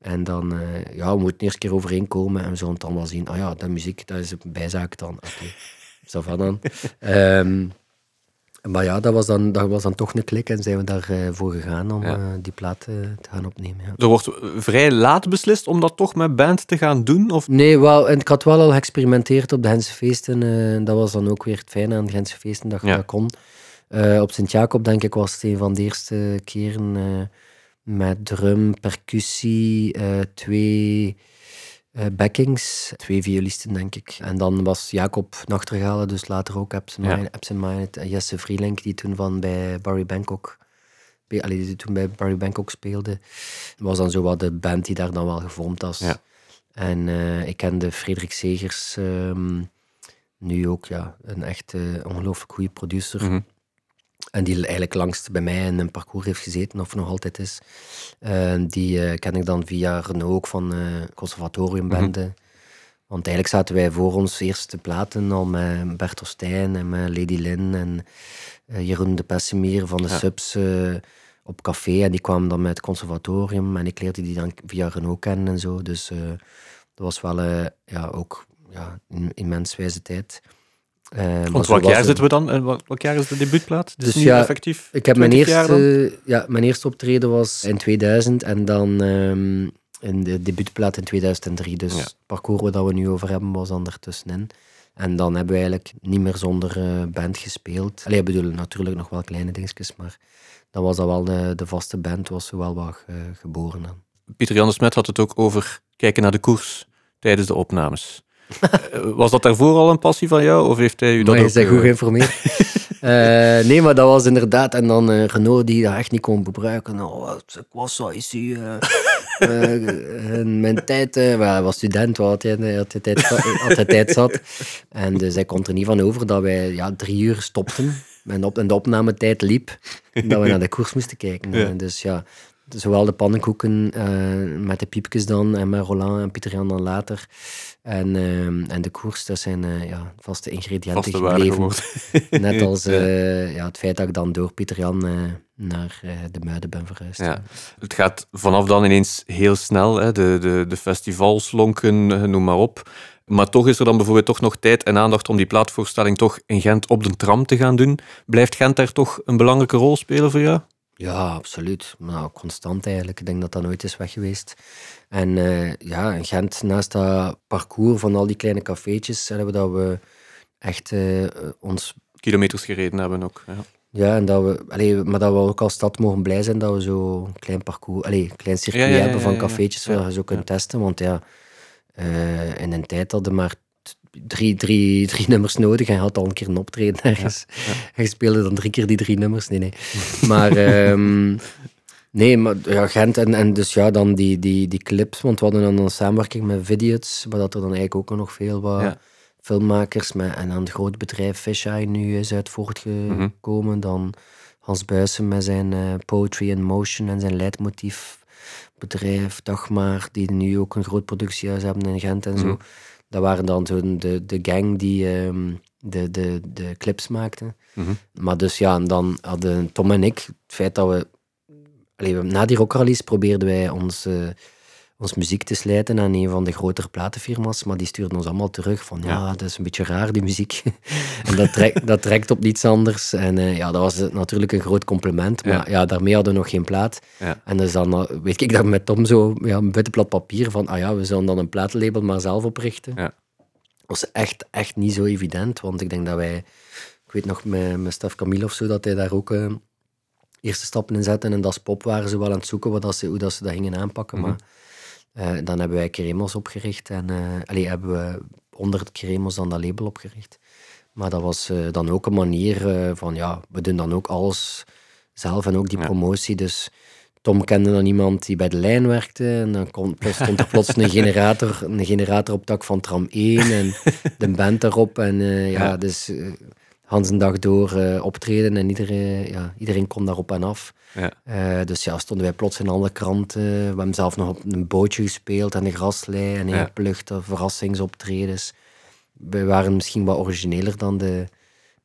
Speaker 2: En dan, eh, ja, we moeten eerst keer overeenkomen en we zullen het dan wel zien. Ah ja, dat muziek, dat is een bijzaak dan. Oké, zo van dan. Ehm, maar ja, dat was, dan, dat was dan toch een klik en zijn we daarvoor voor gegaan om
Speaker 3: Ja.
Speaker 2: eh, die plaat eh, te gaan opnemen. Ja.
Speaker 3: Er wordt vrij laat beslist om dat toch met band te gaan doen? Of...
Speaker 2: Nee, wel, en ik had wel al geëxperimenteerd op de Gentse feesten. eh, dat was dan ook weer het fijne aan de Gentse feesten, dat je
Speaker 3: Ja.
Speaker 2: dat kon. Eh, op Sint-Jacob, denk ik, was het een van de eerste keren eh, met drum, percussie, eh, twee eh, backings, twee violisten, denk ik. En dan was Jacob Nachtergalen, dus later ook Absent
Speaker 3: Ja.
Speaker 2: Minded, Absent Minded, en Jesse Vrielink, die toen van bij Barry Bangkok... Allee, die toen bij Barry Bangkok speelde, was dan zo wat de band die daar dan wel gevormd was.
Speaker 3: Ja.
Speaker 2: En eh, ik kende Frederik Segers ehm, nu ook, ja, een echt eh, ongelooflijk goede producer.
Speaker 3: Mhm.
Speaker 2: En die eigenlijk langst bij mij in mijn parcours heeft gezeten, of nog altijd is. Eh, die eh, ken ik dan via Renault ook van eh conservatoriumbende. Want eigenlijk zaten wij voor ons eerste platen al met Bert Ostijn en met Lady Lynn en uh, Jeroen de Pessimier van de Subs uh, op café. En die kwamen dan met het conservatorium en ik leerde die dan via Renault kennen en zo. Dus uh, dat was wel ja, ook ja, een immens wijze tijd.
Speaker 3: Want welk jaar zitten we dan? En welk jaar is de debuutplaat? Dus,
Speaker 2: dus ja,
Speaker 3: effectief
Speaker 2: ik heb mijn eerste, ja, mijn eerste optreden was in 2000 en dan um, in de debuutplaat in 2003. Dus het parcours waar we nu over hebben was dan ertussenin. En dan hebben we eigenlijk niet meer zonder uh, band gespeeld. Allee, ik bedoel, natuurlijk nog wel kleine dingetjes, maar dan was dat wel de, de vaste band, was zo wel wat uh, geboren. Dan.
Speaker 3: Pieter Jan de Smet had het ook over kijken naar de koers tijdens de opnames. Eh, was dat daarvoor al een passie van jou? Of heeft hij u dat
Speaker 2: maar
Speaker 3: ook...
Speaker 2: Je goed geïnformeerd. uh, <laughs> nee, maar dat was inderdaad... En dan uh, Renault die dat echt niet kon gebruiken. Oh, ik was zo ici... in mijn tijd... hij was student, had hij, had hij tijd, had hij tijd zat. En dus hij kon er niet van over dat wij ja, drie uur stopten. En, op, en de opnametijd liep. Dat we <laughs> naar de koers moesten kijken. Ja. Dus ja, zowel de pannenkoeken met de piepjes dan en met Roland en Pieter Jan dan later. En, uh, en de koers, dat zijn uh, ja, vaste ingrediënten
Speaker 3: vaste
Speaker 2: gebleven. <laughs> Net als uh, ja, het feit dat ik dan door Pieter Jan naar de Muiden ben verhuisd.
Speaker 3: Ja. Het gaat vanaf dan ineens heel snel. Hè? De, de, de festivals lonken, noem maar op. Maar toch is er dan bijvoorbeeld toch nog tijd en aandacht om die plaatvoorstelling toch in Gent op de tram te gaan doen. Blijft Gent daar toch een belangrijke rol spelen voor jou?
Speaker 2: Ja, absoluut. Nou, constant eigenlijk. Ik denk dat dat nooit is weg geweest. En uh, ja, in Gent, naast dat parcours van al die kleine cafeetjes, hebben we dat we echt uh, ons...
Speaker 3: Kilometers gereden hebben ook, ja.
Speaker 2: Ja, en dat we, allee, maar dat we ook als stad mogen blij zijn dat we zo'n klein parcours, allee, klein circuit ja, ja, ja, hebben van cafeetjes waar je zo kunt testen. Want ja, uh, in een tijd hadden maar drie, drie, drie nummers nodig en je had al een keer een optreden ergens. En je speelde dan drie keer die drie nummers. Nee, nee. Maar... um, Nee, maar ja, Gent en, en dus ja, dan die, die, die clips, want we hadden dan een samenwerking met Vidiots, waar dat er dan eigenlijk ook nog veel wat filmmakers met, en het groot bedrijf Fisheye nu is uit voortgekomen. Mhm. Dan Hans Buijsen met zijn uh, Poetry in Motion en zijn leidmotiefbedrijf, Dagmar, die nu ook een groot productiehuis hebben in Gent en zo. Mhm. Dat waren dan zo de, de gang die um, de, de, de clips maakte. Mhm. Maar dus ja, en dan hadden Tom en ik, het feit dat we Allee, na die rockrallies probeerden wij ons, uh, ons muziek te slijten aan een van de grotere platenfirma's, maar die stuurden ons allemaal terug van ja, dat is een beetje raar, die muziek. <laughs> en dat, trekt, dat trekt op niets anders. En uh, ja, dat was natuurlijk een groot compliment, maar ja, daarmee hadden we nog geen plaat. En dus dan uh, weet ik dat met Tom zo ja, een blad papier van ah ja, we zullen dan een platenlabel maar zelf oprichten. Dat was echt, echt niet zo evident, want ik denk dat wij, ik weet nog met, met Stef Camille of zo, dat hij daar ook eerste stappen in zetten. En dat is pop waren ze wel aan het zoeken wat dat ze, hoe dat ze dat gingen aanpakken. Maar uh, dan hebben wij Cremos opgericht. En uh, allee, hebben we onder het Cremos dan dat label opgericht. Maar dat was uh, dan ook een manier van, ja, we doen dan ook alles zelf en ook die promotie. Dus Tom kende dan iemand die bij de lijn werkte. En dan kon, stond er plots een <laughs> generator, een generator op tak van tram 1 en de band erop. En ja, ja, dus Hans een dag door uh, optreden en iedereen, ja, iedereen kon daarop en af. Ja. Uh, dus ja, stonden wij plots in alle kranten. We hebben zelf nog op een bootje gespeeld en de graslei en ja. pluchten, verrassingsoptredens. We waren misschien wat origineler dan, de,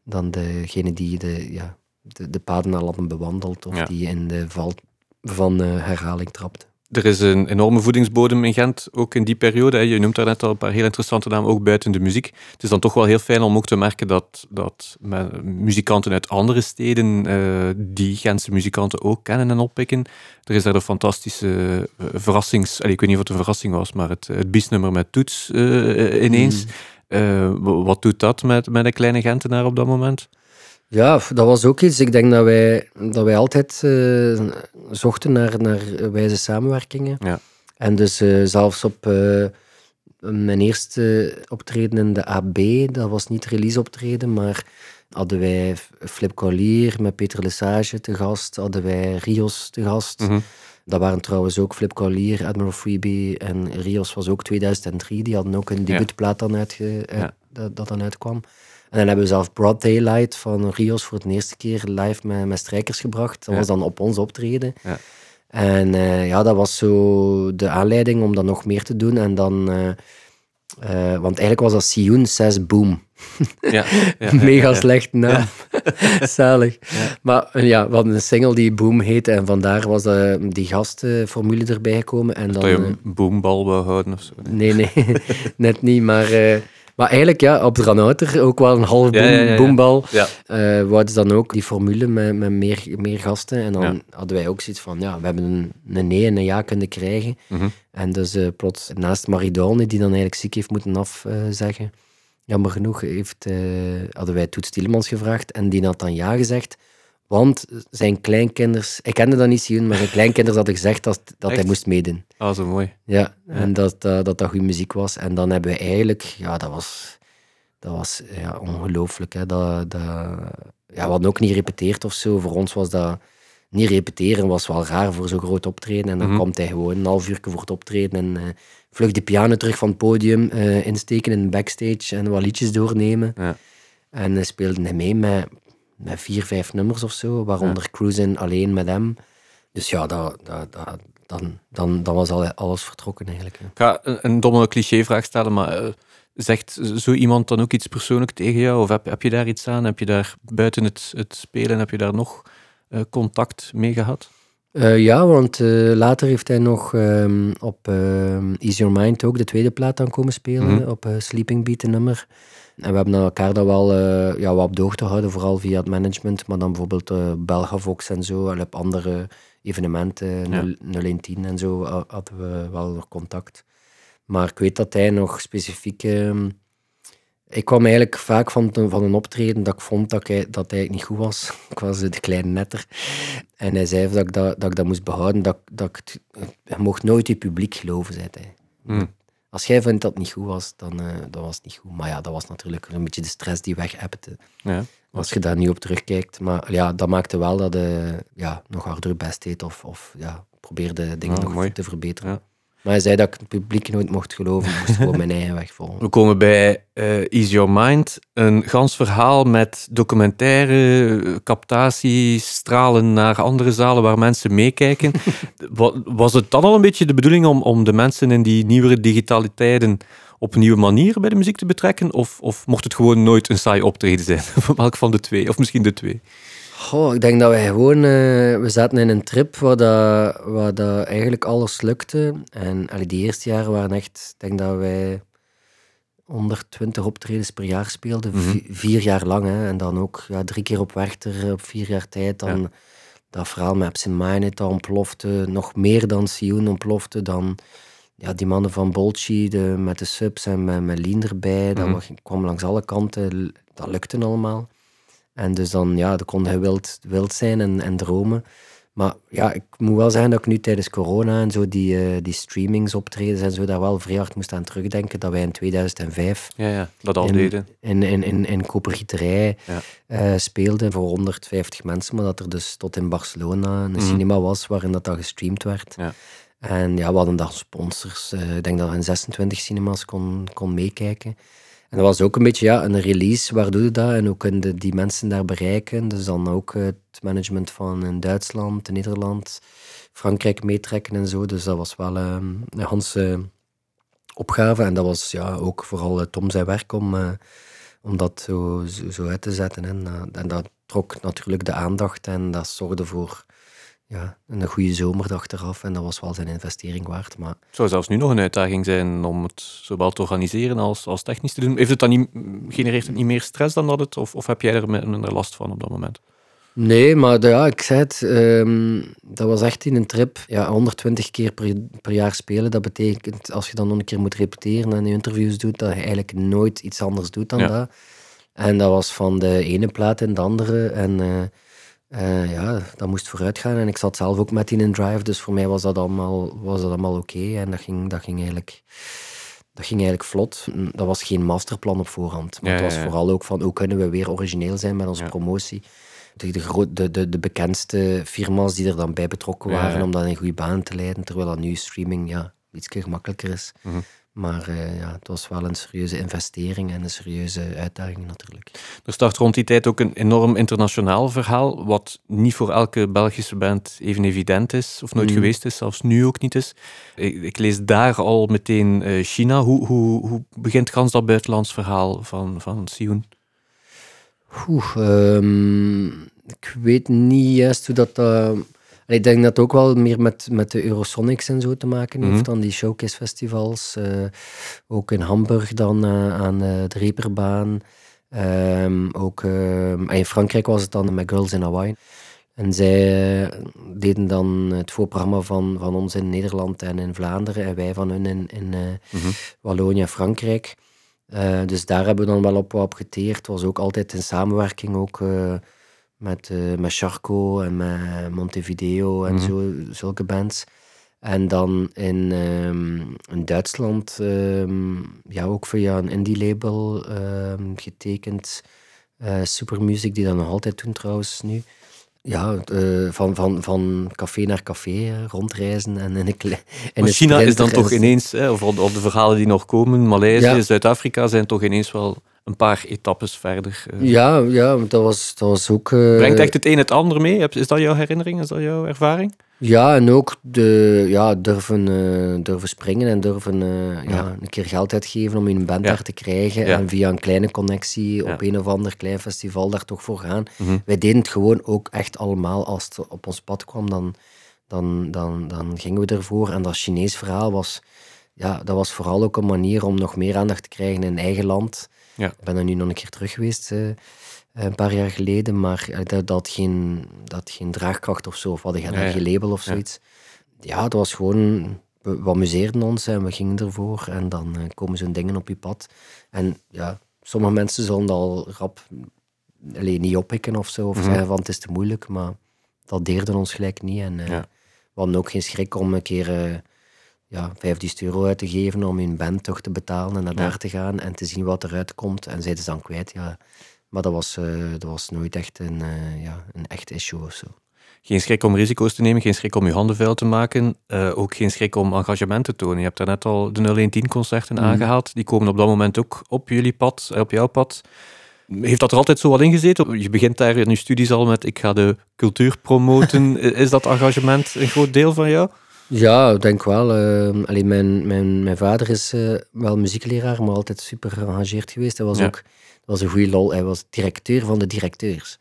Speaker 2: dan degene die de, ja, de, de paden al hadden bewandeld of die in de val van uh, herhaling trapten
Speaker 3: er is een enorme voedingsbodem in Gent, ook in die periode. Je noemt daar net al een paar heel interessante namen, ook buiten de muziek. Het is dan toch wel heel fijn om ook te merken dat, dat muzikanten uit andere steden uh, die Gentse muzikanten ook kennen en oppikken. Er is daar een fantastische uh, verrassings... ik weet niet of het een verrassing was, maar het, het biesnummer met Toets uh, ineens. Mm. wat doet dat met, met een kleine Gentenaar op dat moment?
Speaker 2: Ja, dat was ook iets. Ik denk dat wij, dat wij altijd uh, zochten naar, naar wijze samenwerkingen. Ja. En dus uh, zelfs op uh, mijn eerste optreden in de AB, dat was niet release optreden, maar hadden wij Flip Collier met Peter Lesage te gast, hadden wij Rios te gast. Mm -hmm. Dat waren trouwens ook Flip Collier, Admiral Freebie en Rios was ook 2003. Die hadden ook een debuutplaat dan uitge, ja. dat, dat dan uitkwam. En dan hebben we zelf Broad Daylight van Rios voor de eerste keer live met, met strijkers gebracht. Dat was dan op ons optreden. Ja. En uh, ja, dat was zo de aanleiding om dan nog meer te doen. En dan uh, Eh, want eigenlijk was dat Sioen 6 Boom. <laughs>
Speaker 3: Ja, ja,
Speaker 2: Mega
Speaker 3: ja,
Speaker 2: slecht naam. <laughs> Zalig. Maar eh, ja, we hadden een single die Boom heette en vandaar was eh, die gastformule erbij gekomen. En dan,
Speaker 3: je
Speaker 2: eh,
Speaker 3: een boombal wou houden of zo.
Speaker 2: nee, nee, <laughs> net niet. Maar, eh, maar eigenlijk ja, op Dranouter ook wel een half boom,
Speaker 3: Ja, ja, ja, ja.
Speaker 2: boombal.
Speaker 3: Ja.
Speaker 2: Eh, dan ook die formule met, met meer, meer gasten. En dan hadden wij ook zoiets van, ja, we hebben een, een nee en een ja kunnen krijgen.
Speaker 3: Mhm.
Speaker 2: En dus eh, plots, naast Maridone, die dan eigenlijk ziek heeft moeten afzeggen, jammer genoeg heeft, eh, hadden wij Toets Tielemans gevraagd. En die had dan ja gezegd, want zijn kleinkinders... Ik kende dat niet zien, maar zijn kleinkinders hadden gezegd dat, dat hij moest meedoen.
Speaker 3: Ah, zo mooi.
Speaker 2: Ja, en dat, dat, dat dat goede muziek was. En dan hebben we eigenlijk, ja, dat was, dat was ja, ongelooflijk. Hè. Dat, dat, ja, we hadden ook niet repeteerd of zo. Voor ons was dat niet repeteren, was wel raar voor zo'n groot optreden. En dan
Speaker 3: Mhm.
Speaker 2: komt hij gewoon een half uur voor het optreden en eh vlug de piano terug van het podium eh, insteken in de backstage en wat liedjes doornemen.
Speaker 3: Ja.
Speaker 2: En speelde hij mee met, met vier, vijf nummers of zo, waaronder Cruisen alleen met hem. Dus ja, dat, dat, dat, dan, dan, dan was al, alles vertrokken eigenlijk. hè.
Speaker 3: Ik ga een, een domme clichévraag stellen, maar eh, zegt zo iemand dan ook iets persoonlijk tegen jou? Of heb, heb je daar iets aan? Heb je daar buiten het, het spelen, heb je daar nog eh, contact mee gehad?
Speaker 2: Eh, ja, want later heeft hij nog ehm, op ehm Ease Your Mind ook de tweede plaat aan komen spelen,
Speaker 3: Mhm.
Speaker 2: op Sleeping Beat, een nummer. En we hebben elkaar dat wel eh, ja, wat op de hoogte gehouden, vooral via het management, maar dan bijvoorbeeld eh Belgavox en zo, en op andere evenementen,
Speaker 3: Ja.
Speaker 2: 0- 010 en zo, ha- hadden we wel nog contact. Maar ik weet dat hij nog specifiek... ehm, ik kwam eigenlijk vaak van, te- van een optreden dat ik vond dat hij, dat hij niet goed was. <laughs> Ik was de kleine netter. En hij zei dat ik dat, dat, ik dat moest behouden. Dat, dat ik je mocht nooit je publiek geloven, zei hij.
Speaker 3: Hmm.
Speaker 2: Als jij vindt dat het niet goed was, dan, eh, dan was het niet goed. Maar ja, dat was natuurlijk een beetje de stress die weg hebt.
Speaker 3: Ja.
Speaker 2: Als je daar nu op terugkijkt. Maar ja, dat maakte wel dat hij ja, nog harder je best deed. Of, of ja, probeerde dingen
Speaker 3: Ah,
Speaker 2: nog
Speaker 3: mooi.
Speaker 2: te verbeteren.
Speaker 3: Ja.
Speaker 2: Maar hij zei dat ik het publiek nooit mocht geloven. Ik moest gewoon mijn eigen weg volgen.
Speaker 3: We komen bij eh Ease Your Mind. Een gans verhaal met documentaire, captatie, stralen naar andere zalen waar mensen meekijken. <laughs> Wa- Was het dan al een beetje de bedoeling om, om de mensen in die nieuwere digitaliteiten op een nieuwe manier bij de muziek te betrekken? Of, of mocht het gewoon nooit een saai optreden zijn? <laughs> Welk van de twee? Of misschien de twee?
Speaker 2: Goh, ik denk dat wij gewoon... eh, we zaten in een trip waar, dat, waar dat eigenlijk alles lukte. En allee, die eerste jaren waren echt... Ik denk dat wij 120 optredens per jaar speelden.
Speaker 3: Mhm.
Speaker 2: Vi- vier jaar lang. Hè. En dan ook ja, drie keer op Werchter op vier jaar tijd. Dan
Speaker 3: Ja.
Speaker 2: dat verhaal met Absent Minded, dat ontplofte. Nog meer dan Sioen ontplofte. Dan ja, die mannen van Bolchi de, met de subs en met, met Lien erbij. Dat
Speaker 3: Mhm.
Speaker 2: wa- kwam langs alle kanten. Dat lukte allemaal. En dus dan, ja, dan kon je wild, wild zijn en, en dromen. Maar ja, ik moet wel zeggen dat ik nu tijdens corona en zo die, eh, die streamings optredens en zo daar wel vrij hard moest aan terugdenken. Dat wij in 2005
Speaker 3: Ja, ja dat al
Speaker 2: in,
Speaker 3: deden.
Speaker 2: in, in, in, in Kopergieterij
Speaker 3: Ja.
Speaker 2: eh, speelden voor 150 mensen. Maar dat er dus tot in Barcelona een
Speaker 3: Mhm.
Speaker 2: cinema was waarin dat, dat gestreamd werd.
Speaker 3: Ja.
Speaker 2: En ja, we hadden dan sponsors. eh, ik denk dat we in 26 cinemas kon, kon meekijken. En dat was ook een beetje ja, een release. Waar je dat? En hoe kun je die mensen daar bereiken? Dus dan ook eh, het management van in Duitsland, in Nederland, Frankrijk meetrekken en zo. Dus dat was wel eh, een Hanse opgave. En dat was ja, ook vooral eh, Tom zijn werk om, eh, om dat zo, zo, uit te zetten. En, eh, en dat trok natuurlijk de aandacht en dat zorgde voor ja, een goede zomer achteraf. En dat was wel zijn investering waard. Maar
Speaker 3: Het zou zelfs nu nog een uitdaging zijn om het zowel te organiseren als, als technisch te doen. Heeft het dan niet, genereert het niet meer stress dan dat het? Of, of heb jij er minder last van op dat moment?
Speaker 2: Nee, maar de- ja, ik zei het, ehm, dat was echt in een trip. Ja, 120 keer per, per jaar spelen, dat betekent als je dan nog een keer moet repeteren en interviews doet, dat je eigenlijk nooit iets anders doet dan
Speaker 3: Ja.
Speaker 2: dat. En dat was van de ene plaat in de andere. En eh, eh, ja, dat moest vooruit gaan. En ik zat zelf ook met in een drive, dus voor mij was dat allemaal, was dat allemaal oké. En dat ging, dat ging eigenlijk... Dat ging eigenlijk vlot. Dat was geen masterplan op voorhand. Maar
Speaker 3: Ja,
Speaker 2: het was
Speaker 3: ja, ja.
Speaker 2: vooral ook van hoe kunnen we weer origineel zijn met onze promotie. De, de, de, de, de bekendste firma's die er dan bij betrokken waren om dat in goede baan te leiden. Terwijl dat nu streaming ja, iets gemakkelijker is.
Speaker 3: Mhm.
Speaker 2: Maar eh, ja, het was wel een serieuze investering en een serieuze uitdaging natuurlijk.
Speaker 3: Er start rond die tijd ook een enorm internationaal verhaal, wat niet voor elke Belgische band even evident is, of nooit
Speaker 2: Mm.
Speaker 3: geweest is, zelfs nu ook niet is. Ik, ik lees daar al meteen eh, China. Hoe, hoe, hoe begint gans dat buitenlands verhaal van, van Sioen?
Speaker 2: Oeh, ehm, ik weet niet juist hoe dat... eh, ik denk dat het ook wel meer met, met de Eurosonics en zo te maken heeft,
Speaker 3: Mhm.
Speaker 2: dan die showcase festivals. eh, ook in Hamburg dan eh, aan eh, de Reeperbaan. Ehm, ook ehm, en in Frankrijk was het dan met Girls in Hawaii. En zij deden dan het voorprogramma van, van ons in Nederland en in Vlaanderen en wij van hun in, in
Speaker 3: Mhm.
Speaker 2: Wallonië en Frankrijk. Dus daar hebben we dan wel op, geteerd. Het was ook altijd in samenwerking ook, met, eh met Charco en met Montevideo en
Speaker 3: Mhm.
Speaker 2: zo, zulke bands. En dan in, in Duitsland, ehm, ja, ook via een indie-label ehm, getekend. eh Supermusic, die dat nog altijd doen trouwens nu. Ja, eh, van, van, van café naar café rondreizen en in een in
Speaker 3: China is dan toch ineens, hè, of, of de verhalen die nog komen, Maleisië,
Speaker 2: Ja.
Speaker 3: Zuid-Afrika zijn toch ineens wel een paar etappes verder. eh.
Speaker 2: Ja, ja, dat was, dat was ook... eh,
Speaker 3: Brengt echt het een het ander mee? Is dat jouw herinnering? Is dat jouw ervaring?
Speaker 2: Ja, en ook de, ja, durven, eh, durven springen en durven ja.
Speaker 3: Ja.
Speaker 2: een keer geld uitgeven om in een band
Speaker 3: Ja.
Speaker 2: daar te krijgen.
Speaker 3: Ja.
Speaker 2: En via een kleine connectie op een of ander klein festival daar toch voor gaan.
Speaker 3: Mhm.
Speaker 2: Wij deden het gewoon ook echt allemaal als het op ons pad kwam. Dan, dan, dan, dan gingen we ervoor. En dat Chinees verhaal was, ja, dat was vooral ook een manier om nog meer aandacht te krijgen in eigen land.
Speaker 3: Ja.
Speaker 2: Ik ben er nu nog een keer terug geweest, eh, een paar jaar geleden, maar eh, dat, dat, had geen, dat had geen draagkracht of zo, of hadden geen
Speaker 3: Ja, ja.
Speaker 2: label of zoiets. Ja, het was gewoon, we, we amuseerden ons en we gingen ervoor en dan eh, komen zo'n dingen op je pad. En ja, sommige mensen zullen dat al rap alleen niet oppikken of zo, of
Speaker 3: Mhm.
Speaker 2: zeggen van het is te moeilijk, maar dat deerde ons gelijk niet. En eh, we hadden ook geen schrik om een keer eh ja, 5000 euro uit te geven om een band toch te betalen en naar
Speaker 3: Ja.
Speaker 2: daar te gaan en te zien wat eruit komt. En zij is dan kwijt, ja. Maar dat was, eh, dat was nooit echt een, eh, ja, een echt issue of zo.
Speaker 3: Geen schrik om risico's te nemen, geen schrik om je handen vuil te maken, eh, ook geen schrik om engagement te tonen. Je hebt daarnet al de 0110-concerten
Speaker 2: Mhm.
Speaker 3: aangehaald, die komen op dat moment ook op jullie pad, op jouw pad. Heeft dat er altijd zo wat ingezeten? Je begint daar in je studies al met ik ga de cultuur promoten. <laughs> is dat engagement een groot deel van jou?
Speaker 2: Ja, ik denk wel. eh, alleen mijn, mijn, mijn vader is eh, wel muziekleraar, maar altijd super geëngageerd geweest. Hij was
Speaker 3: Ja.
Speaker 2: ook dat was een goede lol. Hij was directeur van de directeurs.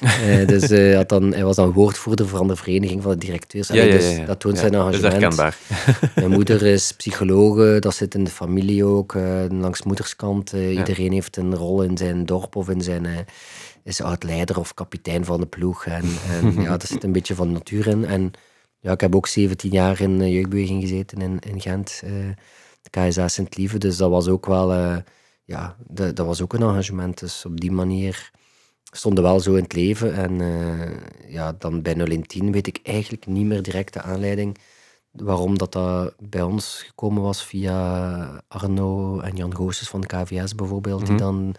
Speaker 2: Eh, <laughs> dus hij, had dan, hij was dan woordvoerder van de vereniging van de directeurs. Allee, dus dat toont
Speaker 3: Ja,
Speaker 2: zijn
Speaker 3: dat is
Speaker 2: engagement.
Speaker 3: herkenbaar. <laughs>
Speaker 2: Mijn moeder is psychologe, dat zit in de familie ook, eh, langs moederskant.
Speaker 3: Ja.
Speaker 2: Iedereen heeft een rol in zijn dorp of in zijn... is oud-leider of kapitein van de ploeg. En, en <laughs> ja, dat zit een beetje van natuur in. En ja, ik heb ook 17 jaar in de jeugdbeweging gezeten in, in Gent, eh, de KSA Sint-Lieve. Dus dat was ook wel... eh, ja, dat, dat was ook een engagement. Dus op die manier stonden wel zo in het leven. En eh, ja, dan bij 0110 weet ik eigenlijk niet meer direct de aanleiding waarom dat, dat bij ons gekomen was via Arno en Jan Goossens van de KVS bijvoorbeeld.
Speaker 3: Mhm.
Speaker 2: die dan,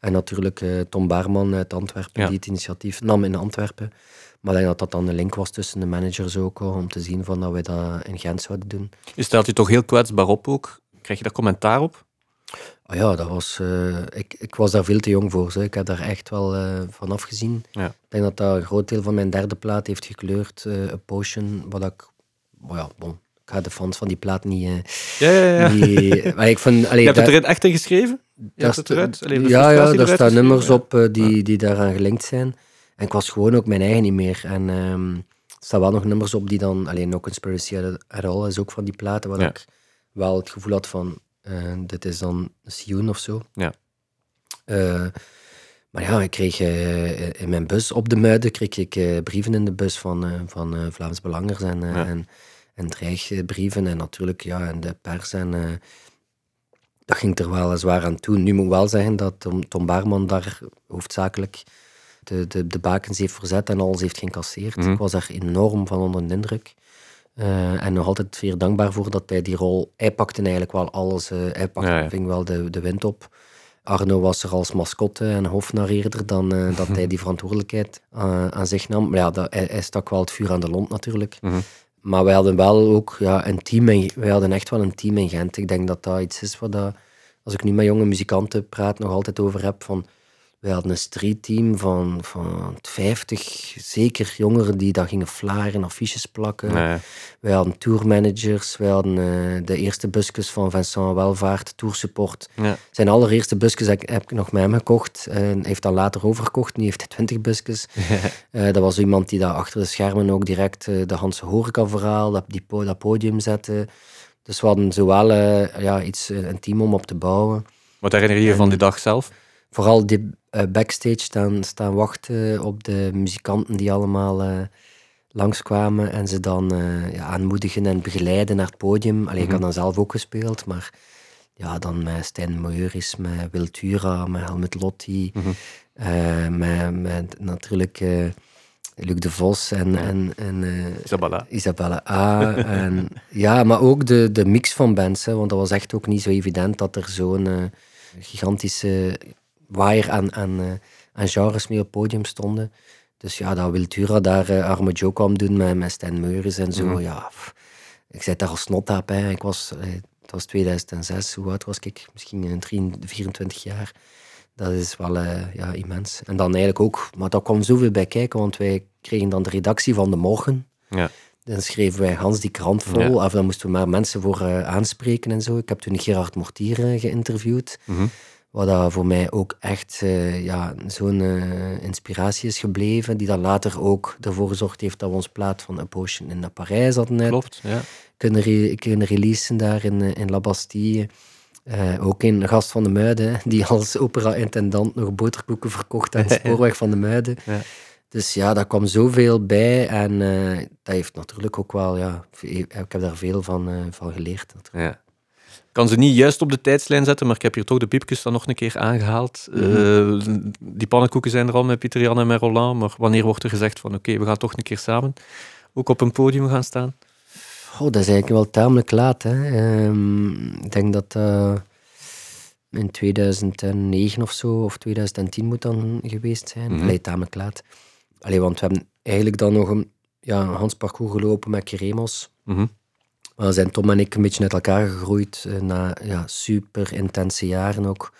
Speaker 2: en natuurlijk eh, Tom Baarman uit Antwerpen,
Speaker 3: Ja.
Speaker 2: die het initiatief nam in Antwerpen. Maar ik denk dat dat dan een link was tussen de managers ook, hoor, om te zien van dat wij dat in Gent zouden doen.
Speaker 3: Je stelt je toch heel kwetsbaar op ook. Krijg je daar commentaar op?
Speaker 2: Ah ja, dat was, eh, ik, ik was daar veel te jong voor. Zo. Ik heb daar echt wel eh, van afgezien.
Speaker 3: Ja.
Speaker 2: Ik denk dat dat een groot deel van mijn derde plaat heeft gekleurd. eh A Potion, wat ik... Ja, bon, ik ga de fans van die plaat niet... eh,
Speaker 3: Ja, ja, ja.
Speaker 2: die- <laughs> maar ik vind... allee,
Speaker 3: je hebt
Speaker 2: daar-
Speaker 3: het erin echt in geschreven? Je
Speaker 2: daar
Speaker 3: hebt het eruit?
Speaker 2: Ja, ja, daar staan nummers op eh, die, die daaraan gelinkt zijn. En ik was gewoon ook mijn eigen niet meer. En ehm, er staan wel nog nummers op die dan... Alleen No Conspiracy at All is ook van die platen waar
Speaker 3: Ja.
Speaker 2: ik wel het gevoel had van... eh, dit is dan Sioen of zo.
Speaker 3: Ja.
Speaker 2: Eh, maar ja, ik kreeg eh, in mijn bus op de Muiden kreeg ik brieven in de bus van, van Vlaams Belangers en,
Speaker 3: Ja.
Speaker 2: en, en dreigbrieven. En natuurlijk, ja, en de pers. En dat ging er wel zwaar aan toe. Nu moet ik wel zeggen dat Tom, Tom Baarman daar hoofdzakelijk de, de, de bakens heeft verzet en alles heeft geïncasseerd.
Speaker 3: Mhm.
Speaker 2: Ik was daar enorm van onder de indruk. Eh, en nog altijd zeer dankbaar voor dat hij die rol... Hij pakte eigenlijk wel alles. eh, hij pakte,
Speaker 3: Ja, ja.
Speaker 2: ving wel de, de wind op. Arno was er als mascotte en hofnareerder dan eh, dat hij die <laughs> verantwoordelijkheid aan zich nam. Maar ja, dat, hij, hij stak wel het vuur aan de lont natuurlijk.
Speaker 3: Mhm.
Speaker 2: maar wij hadden wel ook ja, een team. In, wij hadden echt wel een team in Gent. Ik denk dat dat iets is wat dat, als ik nu met jonge muzikanten praat, nog altijd over heb. Van, wij hadden een streetteam van, van 50, zeker jongeren die daar gingen flaren, affiches plakken.
Speaker 3: Nee.
Speaker 2: Wij hadden tourmanagers, wij hadden eh, de eerste busjes van Vincent Welvaart, toursupport.
Speaker 3: Ja.
Speaker 2: Zijn allereerste busjes heb, heb ik nog met hem gekocht. en heeft dan later overgekocht, nu heeft hij 20 busjes. <laughs> Eh, dat was iemand die daar achter de schermen ook direct eh, de Hans Horeca-verhaal, dat, die, dat podium zette. Dus we hadden zowel ja, iets, een team om op te bouwen.
Speaker 3: Wat herinner je je van die dag zelf?
Speaker 2: Vooral die backstage staan, staan wachten op de muzikanten die allemaal eh, langskwamen en ze dan eh, ja, aanmoedigen en begeleiden naar het podium. Allee, Ik had dan zelf ook gespeeld, maar ja, dan met Stijn Meuris, met Wiltura, met Helmut Lotti, eh, met, met natuurlijk eh, Luc de Vos en, en, en eh,
Speaker 3: Isabella.
Speaker 2: Isabelle A. <laughs> en, ja, maar ook de, de mix van bands. Hè, want dat was echt ook niet zo evident dat er zo'n eh, gigantische waaier aan, aan, eh, aan genres mee op het podium stonden. Dus ja, dat Wiltura daar uh, Arme Joe kwam doen met, met Stijn Meuris en zo. Ja, pff, ik zit daar als snottaap. Hè. Ik was, eh, het was 2006, hoe oud was ik? Misschien een 23, 24 jaar. Dat is wel eh, ja, immens. En dan eigenlijk ook, maar daar kwam zoveel bij kijken, want wij kregen dan de redactie van de morgen.
Speaker 3: Ja.
Speaker 2: Dan schreven wij Hans die krant vol.
Speaker 3: Ja.
Speaker 2: Of dan moesten we maar mensen voor eh, aanspreken en zo. Ik heb toen Gerard Mortier eh, geïnterviewd.
Speaker 3: Mhm.
Speaker 2: Wat dat voor mij ook echt eh, ja, zo'n eh, inspiratie is gebleven. Die dan later ook ervoor gezorgd heeft dat we ons plaat van A Potion in Parijs hadden uit
Speaker 3: Klopt, ja.
Speaker 2: kunnen, re- kunnen releasen daar in, eh, in La Bastille. Ook een gast van de Muiden, <laughs> die als opera-intendant nog boterkoeken verkocht aan de <laughs> spoorweg van de Muiden.
Speaker 3: Ja.
Speaker 2: Dus ja, daar kwam zoveel bij en dat heeft natuurlijk ook wel, ja, ik heb daar veel van, van geleerd. natuurlijk.
Speaker 3: Ja. Kan ze niet juist op de tijdslijn zetten, maar ik heb hier toch de piepjes dan nog een keer aangehaald. Eh, die pannenkoeken zijn er al met Pieter Jan en met Roland, maar wanneer wordt er gezegd van oké, we gaan toch een keer samen ook op een podium gaan staan?
Speaker 2: Oh, dat is eigenlijk wel tamelijk laat. Hè. Ehm, ik denk dat dat in 2009 of zo, of 2010 moet dan geweest zijn.
Speaker 3: Mhm.
Speaker 2: Allee, tamelijk laat. Allee, want we hebben eigenlijk dan nog een ja, een Hans parcours gelopen met Keremos.
Speaker 3: Mhm.
Speaker 2: Maar zijn Tom en ik een beetje uit elkaar gegroeid eh, na ja, super intense jaren ook.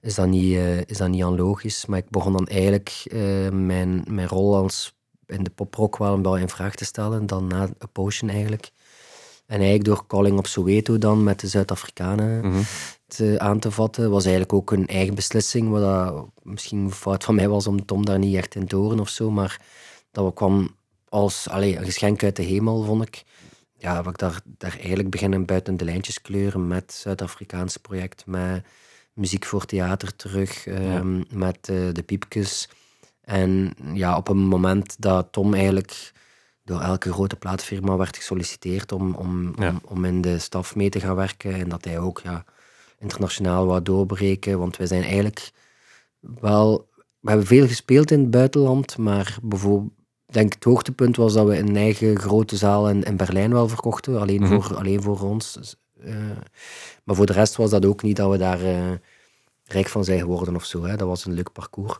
Speaker 2: Is dat, niet, eh, is dat niet onlogisch? Maar ik begon dan eigenlijk eh, mijn, mijn rol als in de poprock wel een beetje in vraag te stellen. Dan na A Potion eigenlijk. En eigenlijk door Calling op Soweto dan met de Zuid-Afrikanen
Speaker 3: Mhm.
Speaker 2: te, aan te vatten, was eigenlijk ook een eigen beslissing. Wat dat misschien een fout van mij was om Tom daar niet echt in te horen of zo. Maar dat kwam als allee, een geschenk uit de hemel, vond ik. Ja, heb ik daar, daar eigenlijk beginnen buiten de lijntjes kleuren met het Zuid-Afrikaanse project, met muziek voor theater terug, ehm, met eh, de piepjes. En ja, op een moment dat Tom eigenlijk door elke grote plaatfirma werd gesolliciteerd om, om,
Speaker 3: Ja.
Speaker 2: om, om in de staf mee te gaan werken. En dat hij ook ja, internationaal wou doorbreken. Want wij zijn eigenlijk wel... We hebben veel gespeeld in het buitenland, maar bijvoorbeeld... Ik denk het hoogtepunt was dat we een eigen grote zaal in, in Berlijn wel verkochten. Alleen,
Speaker 3: Mhm.
Speaker 2: voor, alleen voor ons. Dus, eh, maar voor de rest was dat ook niet dat we daar eh, rijk van zijn geworden of zo. Hè. Dat was een leuk parcours.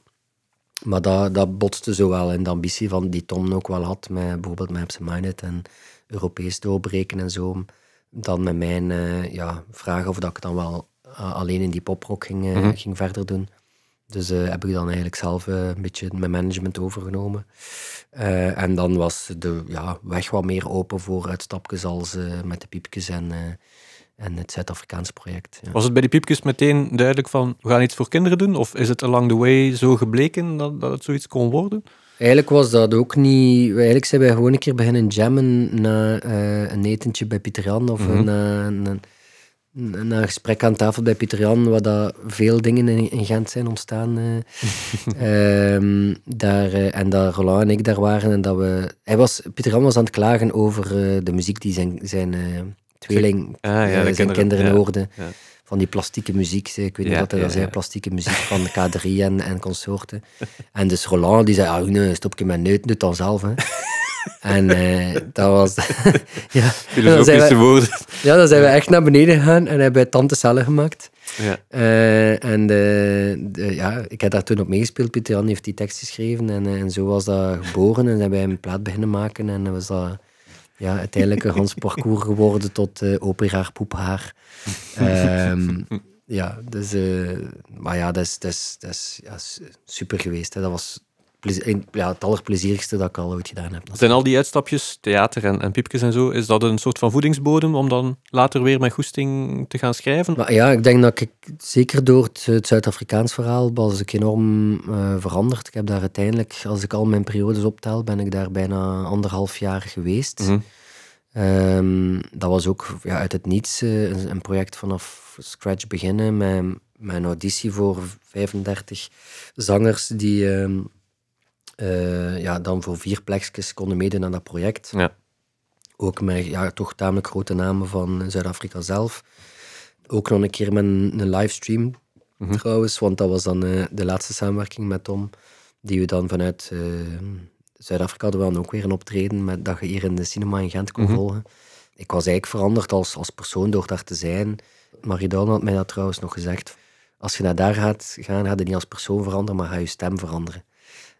Speaker 2: Maar dat, dat botste zo wel in de ambitie van die Tom ook wel had, met bijvoorbeeld Maps Minded en Europees doorbreken en zo. Dan met mijn eh, ja, vraag of dat ik dan wel alleen in die poprock ging,
Speaker 3: Mhm.
Speaker 2: ging verder doen. Dus eh, heb ik dan eigenlijk zelf eh, een beetje mijn management overgenomen. Eh, en dan was de ja, weg wat meer open voor uitstapjes als met de piepjes en, en het Zuid-Afrikaans project. Ja.
Speaker 3: Was het bij die piepjes meteen duidelijk van we gaan iets voor kinderen doen? Of is het along the way zo gebleken dat, dat het zoiets kon worden?
Speaker 2: Eigenlijk was dat ook niet... Eigenlijk zijn wij gewoon een keer beginnen jammen na een etentje bij Pieter Jan of
Speaker 3: Mhm.
Speaker 2: na, na, na een gesprek aan tafel bij Pieter Jan, waar dat veel dingen in, in Gent zijn ontstaan. eh. <laughs> Ehm, daar, eh, en dat Roland en ik daar waren en dat we... Hij was, Pieter Jan was aan het klagen over eh, de muziek die zijn, zijn tweeling,
Speaker 3: Ah, ja,
Speaker 2: zijn
Speaker 3: kinderen,
Speaker 2: kinderen
Speaker 3: ja.
Speaker 2: hoorden.
Speaker 3: Ja.
Speaker 2: Van die plastieke muziek. Ik weet niet wat hij dat zei, plastieke muziek van K3 en, en consorten. En dus Roland die zei, ah, nee, stop je met neut, doe het dan zelf. Hè. <laughs> En eh, dat was... <laughs> ja, dan
Speaker 3: Filosofische
Speaker 2: we,
Speaker 3: woorden.
Speaker 2: ja, dan zijn we echt naar beneden gegaan en hebben Tante Cellen gemaakt.
Speaker 3: Ja.
Speaker 2: Eh, en de, de- ja, ik heb daar toen op meegespeeld. Pieter Jan heeft die tekst geschreven en, eh, en zo was dat geboren. En zijn wij een plaat beginnen maken en was dat ja, uiteindelijk een Hans parcours geworden tot uh, operaar poephaar. Ehm, ja, dus, uh, maar ja, dat is, dat is, dat is ja, super geweest. Hè. Dat was ja, het allerplezierigste dat ik al ooit gedaan heb.
Speaker 3: Zijn al die uitstapjes, theater en, en piepjes en zo, is dat een soort van voedingsbodem om dan later weer met goesting te gaan schrijven?
Speaker 2: Maar ja, ik denk dat ik zeker door het, Zuid-Afrikaans verhaal was ik enorm uh, veranderd. Ik heb daar uiteindelijk, als ik al mijn periodes optel, ben ik daar bijna anderhalf jaar geweest. Mhm. Ehm, dat was ook ja, uit het niets uh, een project vanaf scratch beginnen met, met een auditie voor 35 zangers die... Ehm, uh, ja, dan voor vier plekjes konden meedoen aan dat project. Ja. Ook met ja, toch tamelijk grote namen van Zuid-Afrika zelf. Ook nog een keer met een, een livestream mhm. trouwens, want dat was dan uh, de laatste samenwerking met Tom, die we dan vanuit uh, Zuid-Afrika hadden we dan ook weer een optreden met, dat je hier in de cinema in Gent kon mhm. volgen. Ik was eigenlijk veranderd als, als persoon door daar te zijn. Marie had mij dat trouwens nog gezegd. Als je naar daar gaat gaan, ga je niet als persoon veranderen, maar ga je stem veranderen.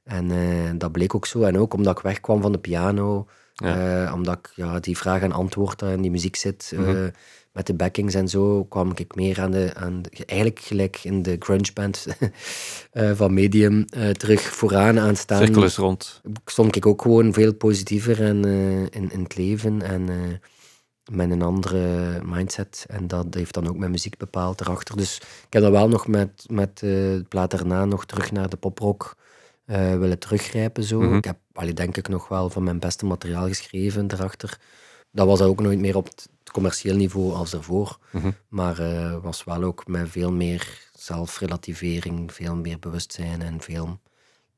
Speaker 2: En uh, dat bleek ook zo. En ook omdat ik wegkwam van de piano, ja. uh, omdat ik ja, die vraag en antwoord in die muziek zit, mm -hmm. uh, met de backings en zo, kwam ik meer aan de, aan de, eigenlijk gelijk in de grunge band <laughs> van Medium, terug vooraan aan staan.
Speaker 3: Cirkel is rond.
Speaker 2: Stond ik ook gewoon veel positiever en, in, in het leven en met een andere mindset. En dat heeft dan ook mijn muziek bepaald erachter. Dus ik heb dat wel nog met, met de plaat daarna nog terug naar de poprock uh, willen teruggrijpen. Zo. Mhm. Ik heb, allee, denk ik, nog wel van mijn beste materiaal geschreven erachter. Dat was ook nooit meer op het commercieel niveau als daarvoor. Mhm. Maar uh, was wel ook met veel meer zelfrelativering, veel meer bewustzijn en veel,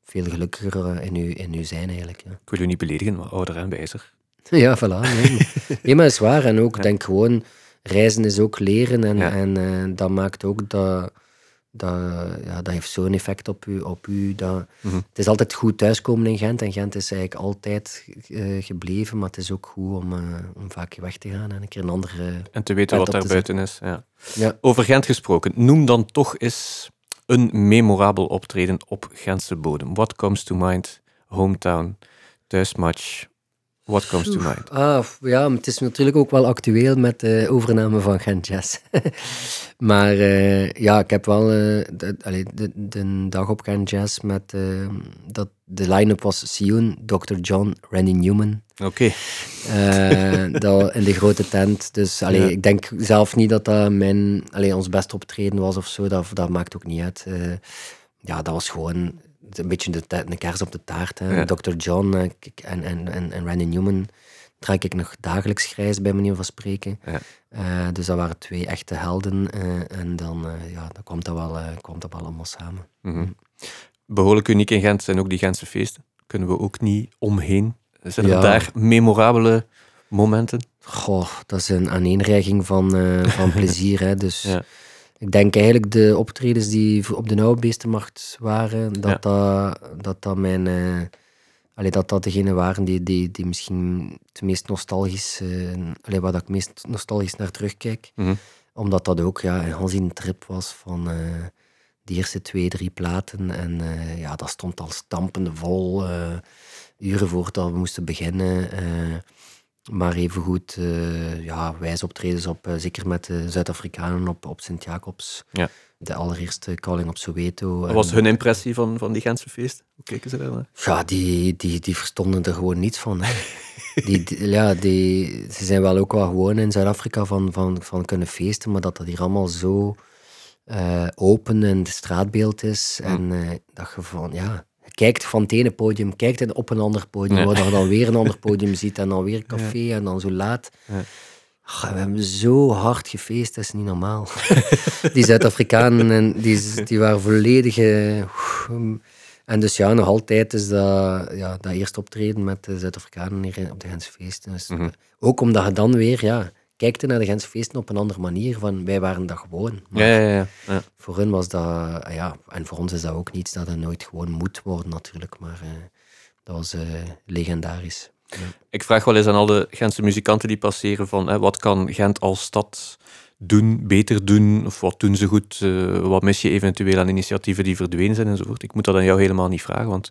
Speaker 2: veel gelukkiger in uw, in uw zijn eigenlijk. Ja.
Speaker 3: Ik wil u niet beledigen, maar ouder en wijzer. <laughs>
Speaker 2: Ja, voilà. Nee, <laughs> nee maar is waar. En ook, denk gewoon, reizen is ook leren. En, en uh, dat maakt ook dat dat, ja, dat heeft zo'n effect op u. Op u dat, mhm. Het is altijd goed thuiskomen in Gent. En Gent is eigenlijk altijd uh, gebleven. Maar het is ook goed om, uh, om vaak weg te gaan en een keer een andere.
Speaker 3: En te weten wat daar buiten is. Ja. ja. Over Gent gesproken. Noem dan toch eens een memorabel optreden op Gentse bodem. What comes to mind? Hometown, thuismatch, What comes to mind?
Speaker 2: Ah, ja, het is natuurlijk ook wel actueel met de overname van Gent Jazz. <laughs> maar uh, ja, ik heb wel uh, de, allee, de, de, dag op Gent Jazz met uh, dat de line-up was Sion, Dr. John, Randy Newman.
Speaker 3: Oké.
Speaker 2: Okay. dat in de grote tent. Dus allee, ja. ik denk zelf niet dat dat mijn, allee, ons beste optreden was of zo. Dat, dat maakt ook niet uit. ja, dat was gewoon een beetje de, de kers op de taart. Hè. Dr. John eh, en, en, en, en Randy Newman draai ik nog dagelijks grijs, bij manier van spreken. Ja. Uh, dus dat waren twee echte helden. Uh, en dan, uh, ja, dan komt, dat wel, komt dat wel allemaal samen.
Speaker 3: Mm -hmm. Behoorlijk uniek in Gent zijn ook die Gentse feesten. Kunnen we ook niet omheen. Zijn er daar memorabele momenten?
Speaker 2: Goh, dat is een aaneenreiging van, van <laughs> plezier. Hè. Dus ja. Ik denk eigenlijk de optredens die op de Nauwe Beestenmarkt waren, dat, dat, dat, dat mijn... Uh, allee, dat dat degene waren die, die, die misschien het meest nostalgisch... Uh, allee, waar dat ik meest nostalgisch naar terugkijk. Mm -hmm. Omdat dat ook ja, een trip was van... Uh, de eerste twee, drie platen. En ja, dat stond al stampende vol. uren voordat we moesten beginnen. Maar evengoed uh, ja, wijze optredens op, uh, zeker met de Zuid-Afrikanen op, op Sint-Jacobs. Ja. De allereerste calling op Soweto.
Speaker 3: Wat was hun impressie van, van die Gentse feest? Hoe keken ze daar
Speaker 2: Ja, die, die, die verstonden er gewoon niets van. die, ja, die, ze zijn wel ook wel gewoon in Zuid-Afrika van, van, van kunnen feesten, maar dat dat hier allemaal zo uh, open en straatbeeld is. En dat je van, ja kijkt van het ene podium, kijkt op een ander podium, waar je dan weer een ander <laughs> podium ziet en dan weer café en dan zo laat. Ja. we hebben zo hard gefeest, dat is niet normaal. <laughs> die Zuid-Afrikanen, die, die waren volledig... En dus ja, nog altijd is dat, ja, dat eerste optreden met de Zuid-Afrikanen hier op de Gentse feesten. Dus, mm -hmm. Ook omdat je dan weer... Ja, kijkte naar de Gentse feesten op een andere manier. Van, wij waren dat gewoon.
Speaker 3: Maar ja, ja, ja,
Speaker 2: Voor hun was dat... Ja, en voor ons is dat ook niets dat het nooit gewoon moet worden natuurlijk. Maar uh, dat was uh, legendarisch.
Speaker 3: Ik vraag wel eens aan al de Gentse muzikanten die passeren van hè, wat kan Gent als stad doen, beter doen, of wat doen ze goed, uh, wat mis je eventueel aan initiatieven die verdwenen zijn enzovoort. Ik moet dat aan jou helemaal niet vragen, want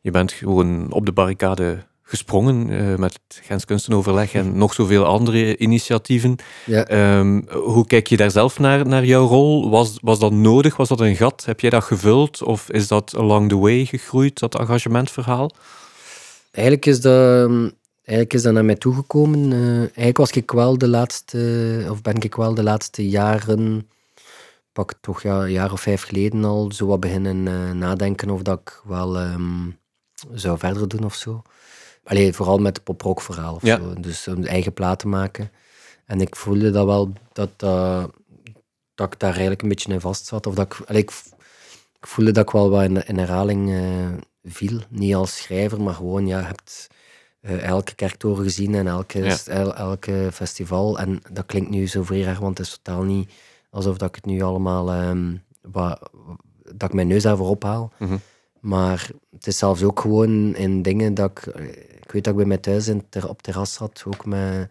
Speaker 3: je bent gewoon op de barricade gesprongen uh, met Gens Kunstenoverleg en nog zoveel andere initiatieven. Ja. Um, hoe kijk je daar zelf naar, naar jouw rol? Was, was dat nodig? Was dat een gat? Heb jij dat gevuld? Of is dat along the way gegroeid, dat engagementverhaal?
Speaker 2: Eigenlijk is dat, eigenlijk is dat naar mij toegekomen. Uh, eigenlijk was ik wel de laatste, of ben ik wel de laatste jaren, pak toch ja, een jaar of vijf geleden al, zo wat beginnen uh, nadenken of dat ik wel um, zou verder doen of zo. Allee, vooral met het poprock verhaal of zo. Dus om eigen platen maken. En ik voelde dat wel, dat, uh, dat ik daar eigenlijk een beetje in vast zat. Of dat ik, allee, ik, ik voelde dat ik wel wat in, in herhaling uh, viel. Niet als schrijver, maar gewoon, ja, je hebt uh, elke kerktoren gezien en elke, el, elke festival. En dat klinkt nu zo vrij want het is totaal niet alsof dat ik het nu allemaal... Um, wat, dat ik mijn neus daarvoor ophaal. Mm -hmm. Maar het is zelfs ook gewoon in dingen dat ik... Ik weet dat ik bij mij thuis in ter, op terras zat, ook met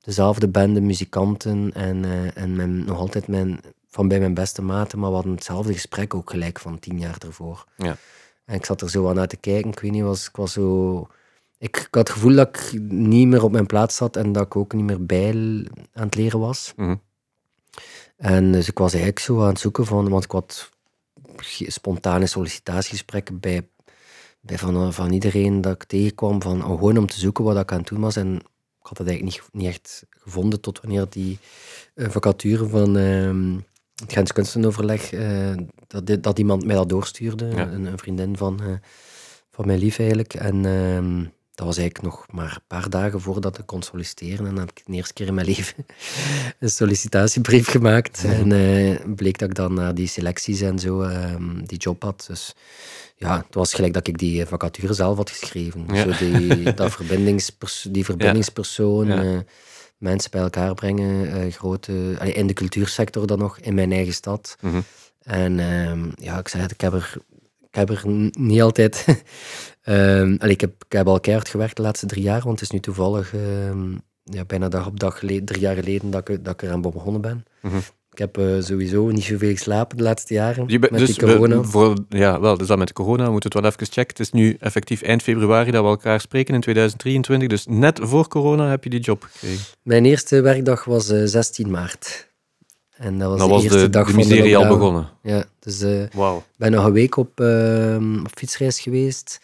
Speaker 2: dezelfde bende muzikanten en, uh, en mijn, nog altijd mijn, van bij mijn beste maten, maar we hadden hetzelfde gesprek ook gelijk van tien jaar ervoor. Ja. En ik zat er zo aan naar te kijken, ik weet niet, was, ik was zo... Ik, ik, had het gevoel dat ik niet meer op mijn plaats zat en dat ik ook niet meer bij aan het leren was. Mm -hmm. En dus ik was eigenlijk zo aan het zoeken van, want ik had spontane sollicitatiegesprekken bij, bij van, van iedereen dat ik tegenkwam, van, gewoon om te zoeken wat ik aan het doen was. En ik had het eigenlijk niet, niet echt gevonden tot wanneer die uh, vacature van uh, het Gens Kunstenoverleg, uh, dat, dat iemand mij dat doorstuurde, een, een, vriendin van, uh, van mijn lief eigenlijk. En ehm, dat was eigenlijk nog maar een paar dagen voordat ik kon solliciteren. En dan heb ik de eerste keer in mijn <laughs> leven een sollicitatiebrief gemaakt. En uh, bleek dat ik dan na die selecties en zo um, die job had. Dus ja, het was gelijk dat ik die vacature zelf had geschreven. Zo die, <laughs> dat verbindingspers die verbindingspersoon, ja. Uh, mensen bij elkaar brengen, grote, in de cultuursector dan nog, in mijn eigen stad. Mm -hmm. En um, ja, ik zei het, ik heb er, ik heb er niet altijd Um, allee, ik, heb, ik heb al keihard gewerkt de laatste drie jaar, want het is nu toevallig um, ja, bijna dag op dag geleden, drie jaar geleden dat ik, dat ik eraan begonnen ben. Mm -hmm. Ik heb uh, sowieso niet zoveel geslapen de laatste jaren. Je met
Speaker 3: dus
Speaker 2: die corona.
Speaker 3: Voor, ja, wel, dus dat met corona we moeten het wel even checken. Het is nu effectief eind februari dat we elkaar spreken in 2023. Dus net voor corona heb je die job gekregen.
Speaker 2: Mijn eerste werkdag was uh, 16 maart. En dat was
Speaker 3: dat
Speaker 2: de
Speaker 3: was
Speaker 2: eerste
Speaker 3: de,
Speaker 2: dag
Speaker 3: de
Speaker 2: van de
Speaker 3: al begonnen.
Speaker 2: Ja, dus ik uh, ben nog een week op, uh, op fietsreis geweest.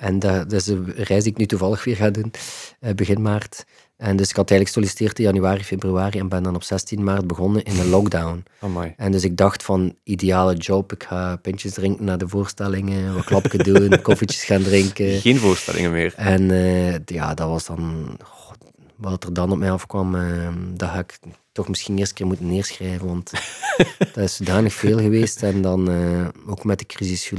Speaker 2: En dat, dat is een reis die ik nu toevallig weer ga doen, uh, begin maart. En dus ik had eigenlijk gesolliciteerd in januari, februari en ben dan op 16 maart begonnen in een <laughs> lockdown.
Speaker 3: Amai.
Speaker 2: En dus ik dacht van, ideale job, ik ga pintjes drinken na de voorstellingen, wat klapje doen, <laughs> koffietjes gaan drinken.
Speaker 3: Geen voorstellingen meer.
Speaker 2: En uh, ja, dat was dan, god, wat er dan op mij afkwam, uh, dat ga ik toch misschien eerst een keer moeten neerschrijven, want <laughs> dat is zodanig veel geweest. En dan uh, ook met de crisis,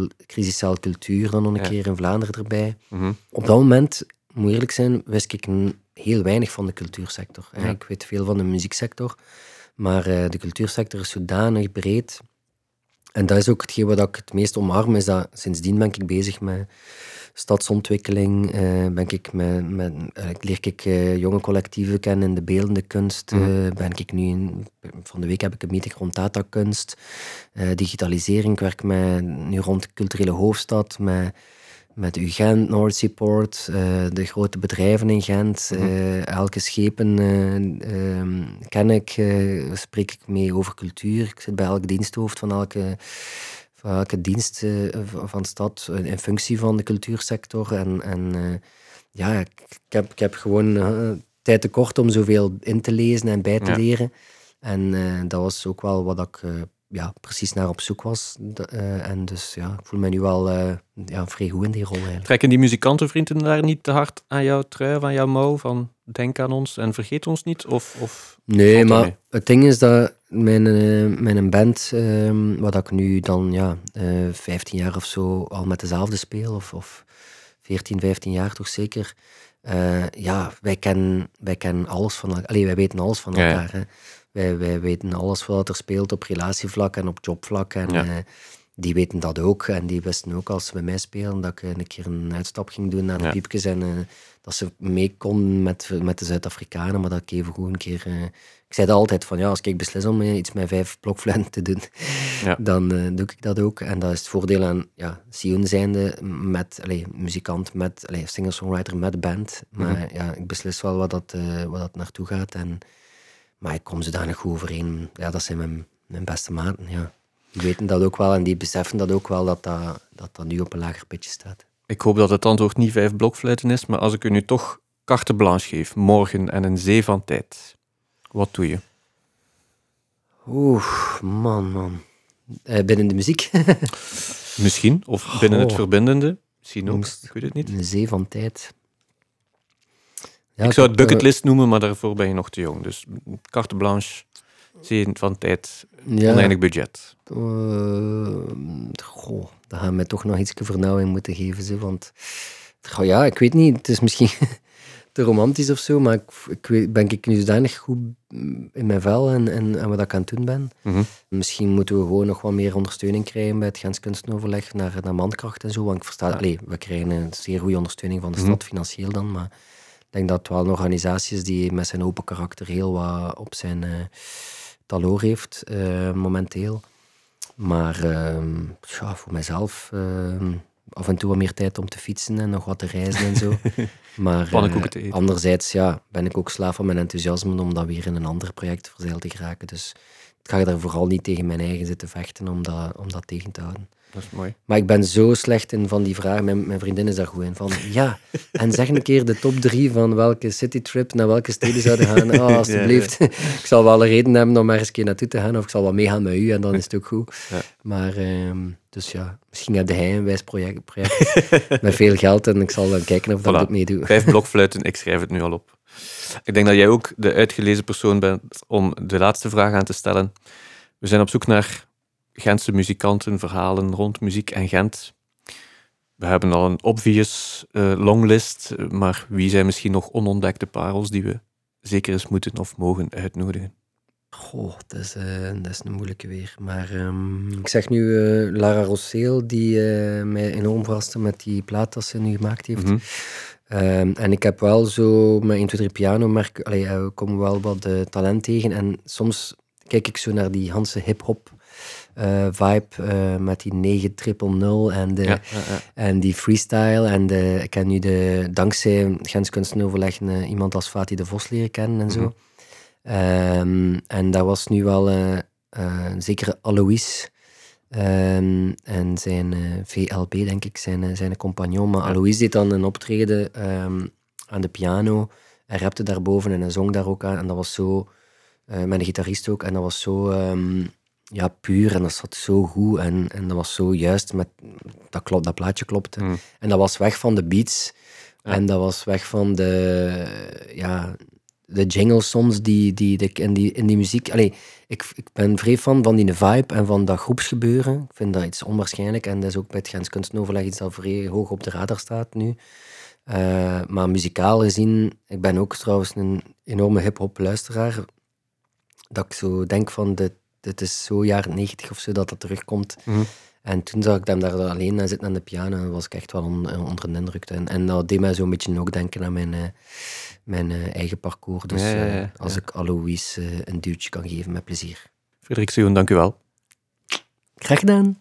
Speaker 2: cultuur dan nog een ja. keer in Vlaanderen erbij. Mm -hmm. Op dat moment, moet eerlijk zijn, wist ik heel weinig van de cultuursector. Ja. Ik weet veel van de muzieksector, maar uh, de cultuursector is zodanig breed. En dat is ook hetgeen wat ik het meest omarm, is dat sindsdien ben ik bezig met stadsontwikkeling. Uh, ben ik met, met, uh, leer ik uh, jonge collectieven kennen in de beeldende kunst. Mm. ben ik nu in, van de week heb ik een meeting rond datakunst, digitalisering. Ik werk met, nu rond de culturele hoofdstad, met, met UGent, North Seaport, de grote bedrijven in Gent. Mm. elke schepen ken ik, spreek ik mee over cultuur. Ik zit bij elk diensthoofd van elke van elke dienst van stad in functie van de cultuursector. En, en ja, ik, ik, heb, ik heb gewoon tijd tekort om zoveel in te lezen en bij te ja. leren. En dat was ook wel wat ik ja, precies naar op zoek was. en dus ja, ik voel me nu wel ja, vrij goed in die rol eigenlijk.
Speaker 3: Trekken die muzikantenvrienden daar niet te hard aan jouw trui, aan jouw mouw? Van denk aan ons en vergeet ons niet? Of, of
Speaker 2: nee, maar mee? het ding is dat mijn, uh, mijn band, uh, wat ik nu dan ja, uh, 15 jaar of zo al met dezelfde speel, of, of 14, 15 jaar toch zeker. Ja, wij kennen, wij kennen alles van elkaar. Allee, wij weten alles van elkaar. Ja. Hè. Wij, wij weten alles wat er speelt op relatievlak en op jobvlak. En ja. uh, die weten dat ook. En die wisten ook als ze bij mij spelen dat ik een keer een uitstap ging doen naar de ja. piepjes. En uh, dat ze mee konden met, met de Zuid-Afrikanen, maar dat ik even goed een keer ik zei altijd van ja, als ik beslis om eh, iets met vijf blokfluiten te doen, <laughs>
Speaker 3: Ja.
Speaker 2: dan eh, doe ik dat ook. En dat is het voordeel aan ja, Sion zijnde met allee, muzikant, met singer-songwriter, met band. Maar
Speaker 3: Mhm.
Speaker 2: ja, ik beslis wel wat dat, eh, wat dat naartoe gaat. En, maar ik kom zodanig goed overeen. Ja, dat zijn mijn, mijn beste maten. Ja. Die weten dat ook wel en die beseffen dat ook wel dat dat, dat, dat nu op een lager pitje staat.
Speaker 3: Ik hoop dat het antwoord niet vijf blokfluiten is, maar als ik u nu toch carte blanche geef, morgen en een zee van tijd, wat doe je?
Speaker 2: Oeh, man, man. Eh, binnen de muziek. <laughs>
Speaker 3: Misschien, of binnen het verbindende, misschien ook, ik weet het niet.
Speaker 2: Een zee van tijd. Ja,
Speaker 3: ik zou het
Speaker 2: eh,
Speaker 3: bucketlist noemen, maar daarvoor ben je nog te jong. Dus carte blanche, zee van tijd,
Speaker 2: ja,
Speaker 3: oneindig budget.
Speaker 2: eh, goh, daar gaan we toch nog iets vernauwing moeten geven. Zo, want goh, ja, ik weet niet, het is misschien <laughs> te romantisch of zo, maar ik, ik weet, ben ik nu zodanig goed in mijn vel en, en, en wat ik aan het doen ben.
Speaker 3: Mhm.
Speaker 2: Misschien moeten we gewoon nog wat meer ondersteuning krijgen bij het Gens Kunstenoverleg naar, naar mankracht en zo. Want ik versta,
Speaker 3: Ja.
Speaker 2: we krijgen een zeer goede ondersteuning van de
Speaker 3: Mhm.
Speaker 2: stad, financieel dan. Maar denk dat het wel een organisatie is die met zijn open karakter heel wat op zijn eh taloor heeft, eh, momenteel. Maar ehm, ja, voor mijzelf ehm, af en toe wat meer tijd om te fietsen en nog wat te reizen en zo. <laughs> Maar eh, anderzijds ja, ben ik ook slaaf van mijn enthousiasme om dan weer in een ander project verzeild te geraken. Dus ik ga daar vooral niet tegen mijn eigen zitten vechten om dat, om dat tegen te houden.
Speaker 3: Dat is mooi.
Speaker 2: Maar ik ben zo slecht in van die vraag. Mijn, mijn vriendin is daar goed in. Van ja, en zeg een keer de top drie van welke citytrip naar welke steden zouden gaan. <laughs> Oh, alstublieft. ik zal wel een reden hebben om ergens een keer naartoe te gaan. Of ik zal wel meegaan met u en dan is het ook goed.
Speaker 3: Ja.
Speaker 2: Maar ehm, dus ja, misschien heb hij een wijs project, project <laughs> met veel geld. En ik zal dan kijken of dat ik ook meedoe.
Speaker 3: Vijf blokfluiten, ik schrijf het nu al op. Ik denk dat jij ook de uitgelezen persoon bent om de laatste vraag aan te stellen. We zijn op zoek naar Gentse muzikanten, verhalen rond muziek en Gent. We hebben al een obvious eh, longlist, eh, maar wie zijn misschien nog onontdekte parels die we zeker eens moeten of mogen uitnodigen?
Speaker 2: Goh, dat is, eh, dat is een moeilijke weer. Maar ehm, ik zeg nu Lara Rosseel, die mij enorm verraste met die plaat dat ze nu gemaakt heeft.
Speaker 3: Mhm.
Speaker 2: Ehm, en ik heb wel zo met 1, 2, 3 piano, merk, allee, eh, we komen wel wat talent tegen. En soms kijk ik zo naar die Hanse hip-hop vibe eh, met die 9 triple 0 en, de,
Speaker 3: Ja, ja, ja.
Speaker 2: en die freestyle. En de, ik ken nu de, dankzij Gens Kunstenoverleg eh, iemand als Fatih de Vos leren kennen en zo.
Speaker 3: Mhm.
Speaker 2: Ehm, en dat was nu wel eh eh, een zekere Alois. ehm, en zijn eh, VLB, denk ik, zijn, eh, zijn compagnon. Maar
Speaker 3: Ja.
Speaker 2: Alois deed dan een optreden ehm, aan de piano. Hij rapte daarboven en hij zong daar ook aan. En dat was zo, eh, met een gitarist ook. En dat was zo ja, puur en dat zat zo goed. En, en dat was zo juist, met, dat, klopt, dat plaatje klopte.
Speaker 3: Mm.
Speaker 2: En dat was weg van de beats.
Speaker 3: Ja.
Speaker 2: En dat was weg van de, ja, de jingles soms die, die, die, in, die, in die muziek. Allee, ik, ik ben vrij fan van die vibe en van dat groepsgebeuren. Ik vind dat iets onwaarschijnlijk. En dat is ook bij het Gens Kunstenoverleg iets dat vrij hoog op de radar staat nu. Eh, maar muzikaal gezien, ik ben ook trouwens een enorme hip-hop luisteraar. Dat ik zo denk van, dit, dit is zo jaren negentig of zo dat dat terugkomt.
Speaker 3: Mhm.
Speaker 2: En toen zag ik hem daar alleen aan zitten aan de piano en was ik echt wel on- onder de indruk. En, en dat deed mij zo'n beetje ook denken aan mijn, eh, mijn eh, eigen parcours. Dus
Speaker 3: Ja, ja, ja,
Speaker 2: eh, als ik Alois eh, een duwtje kan geven, met plezier.
Speaker 3: Frederik Sioen, dank u wel.
Speaker 2: Graag gedaan.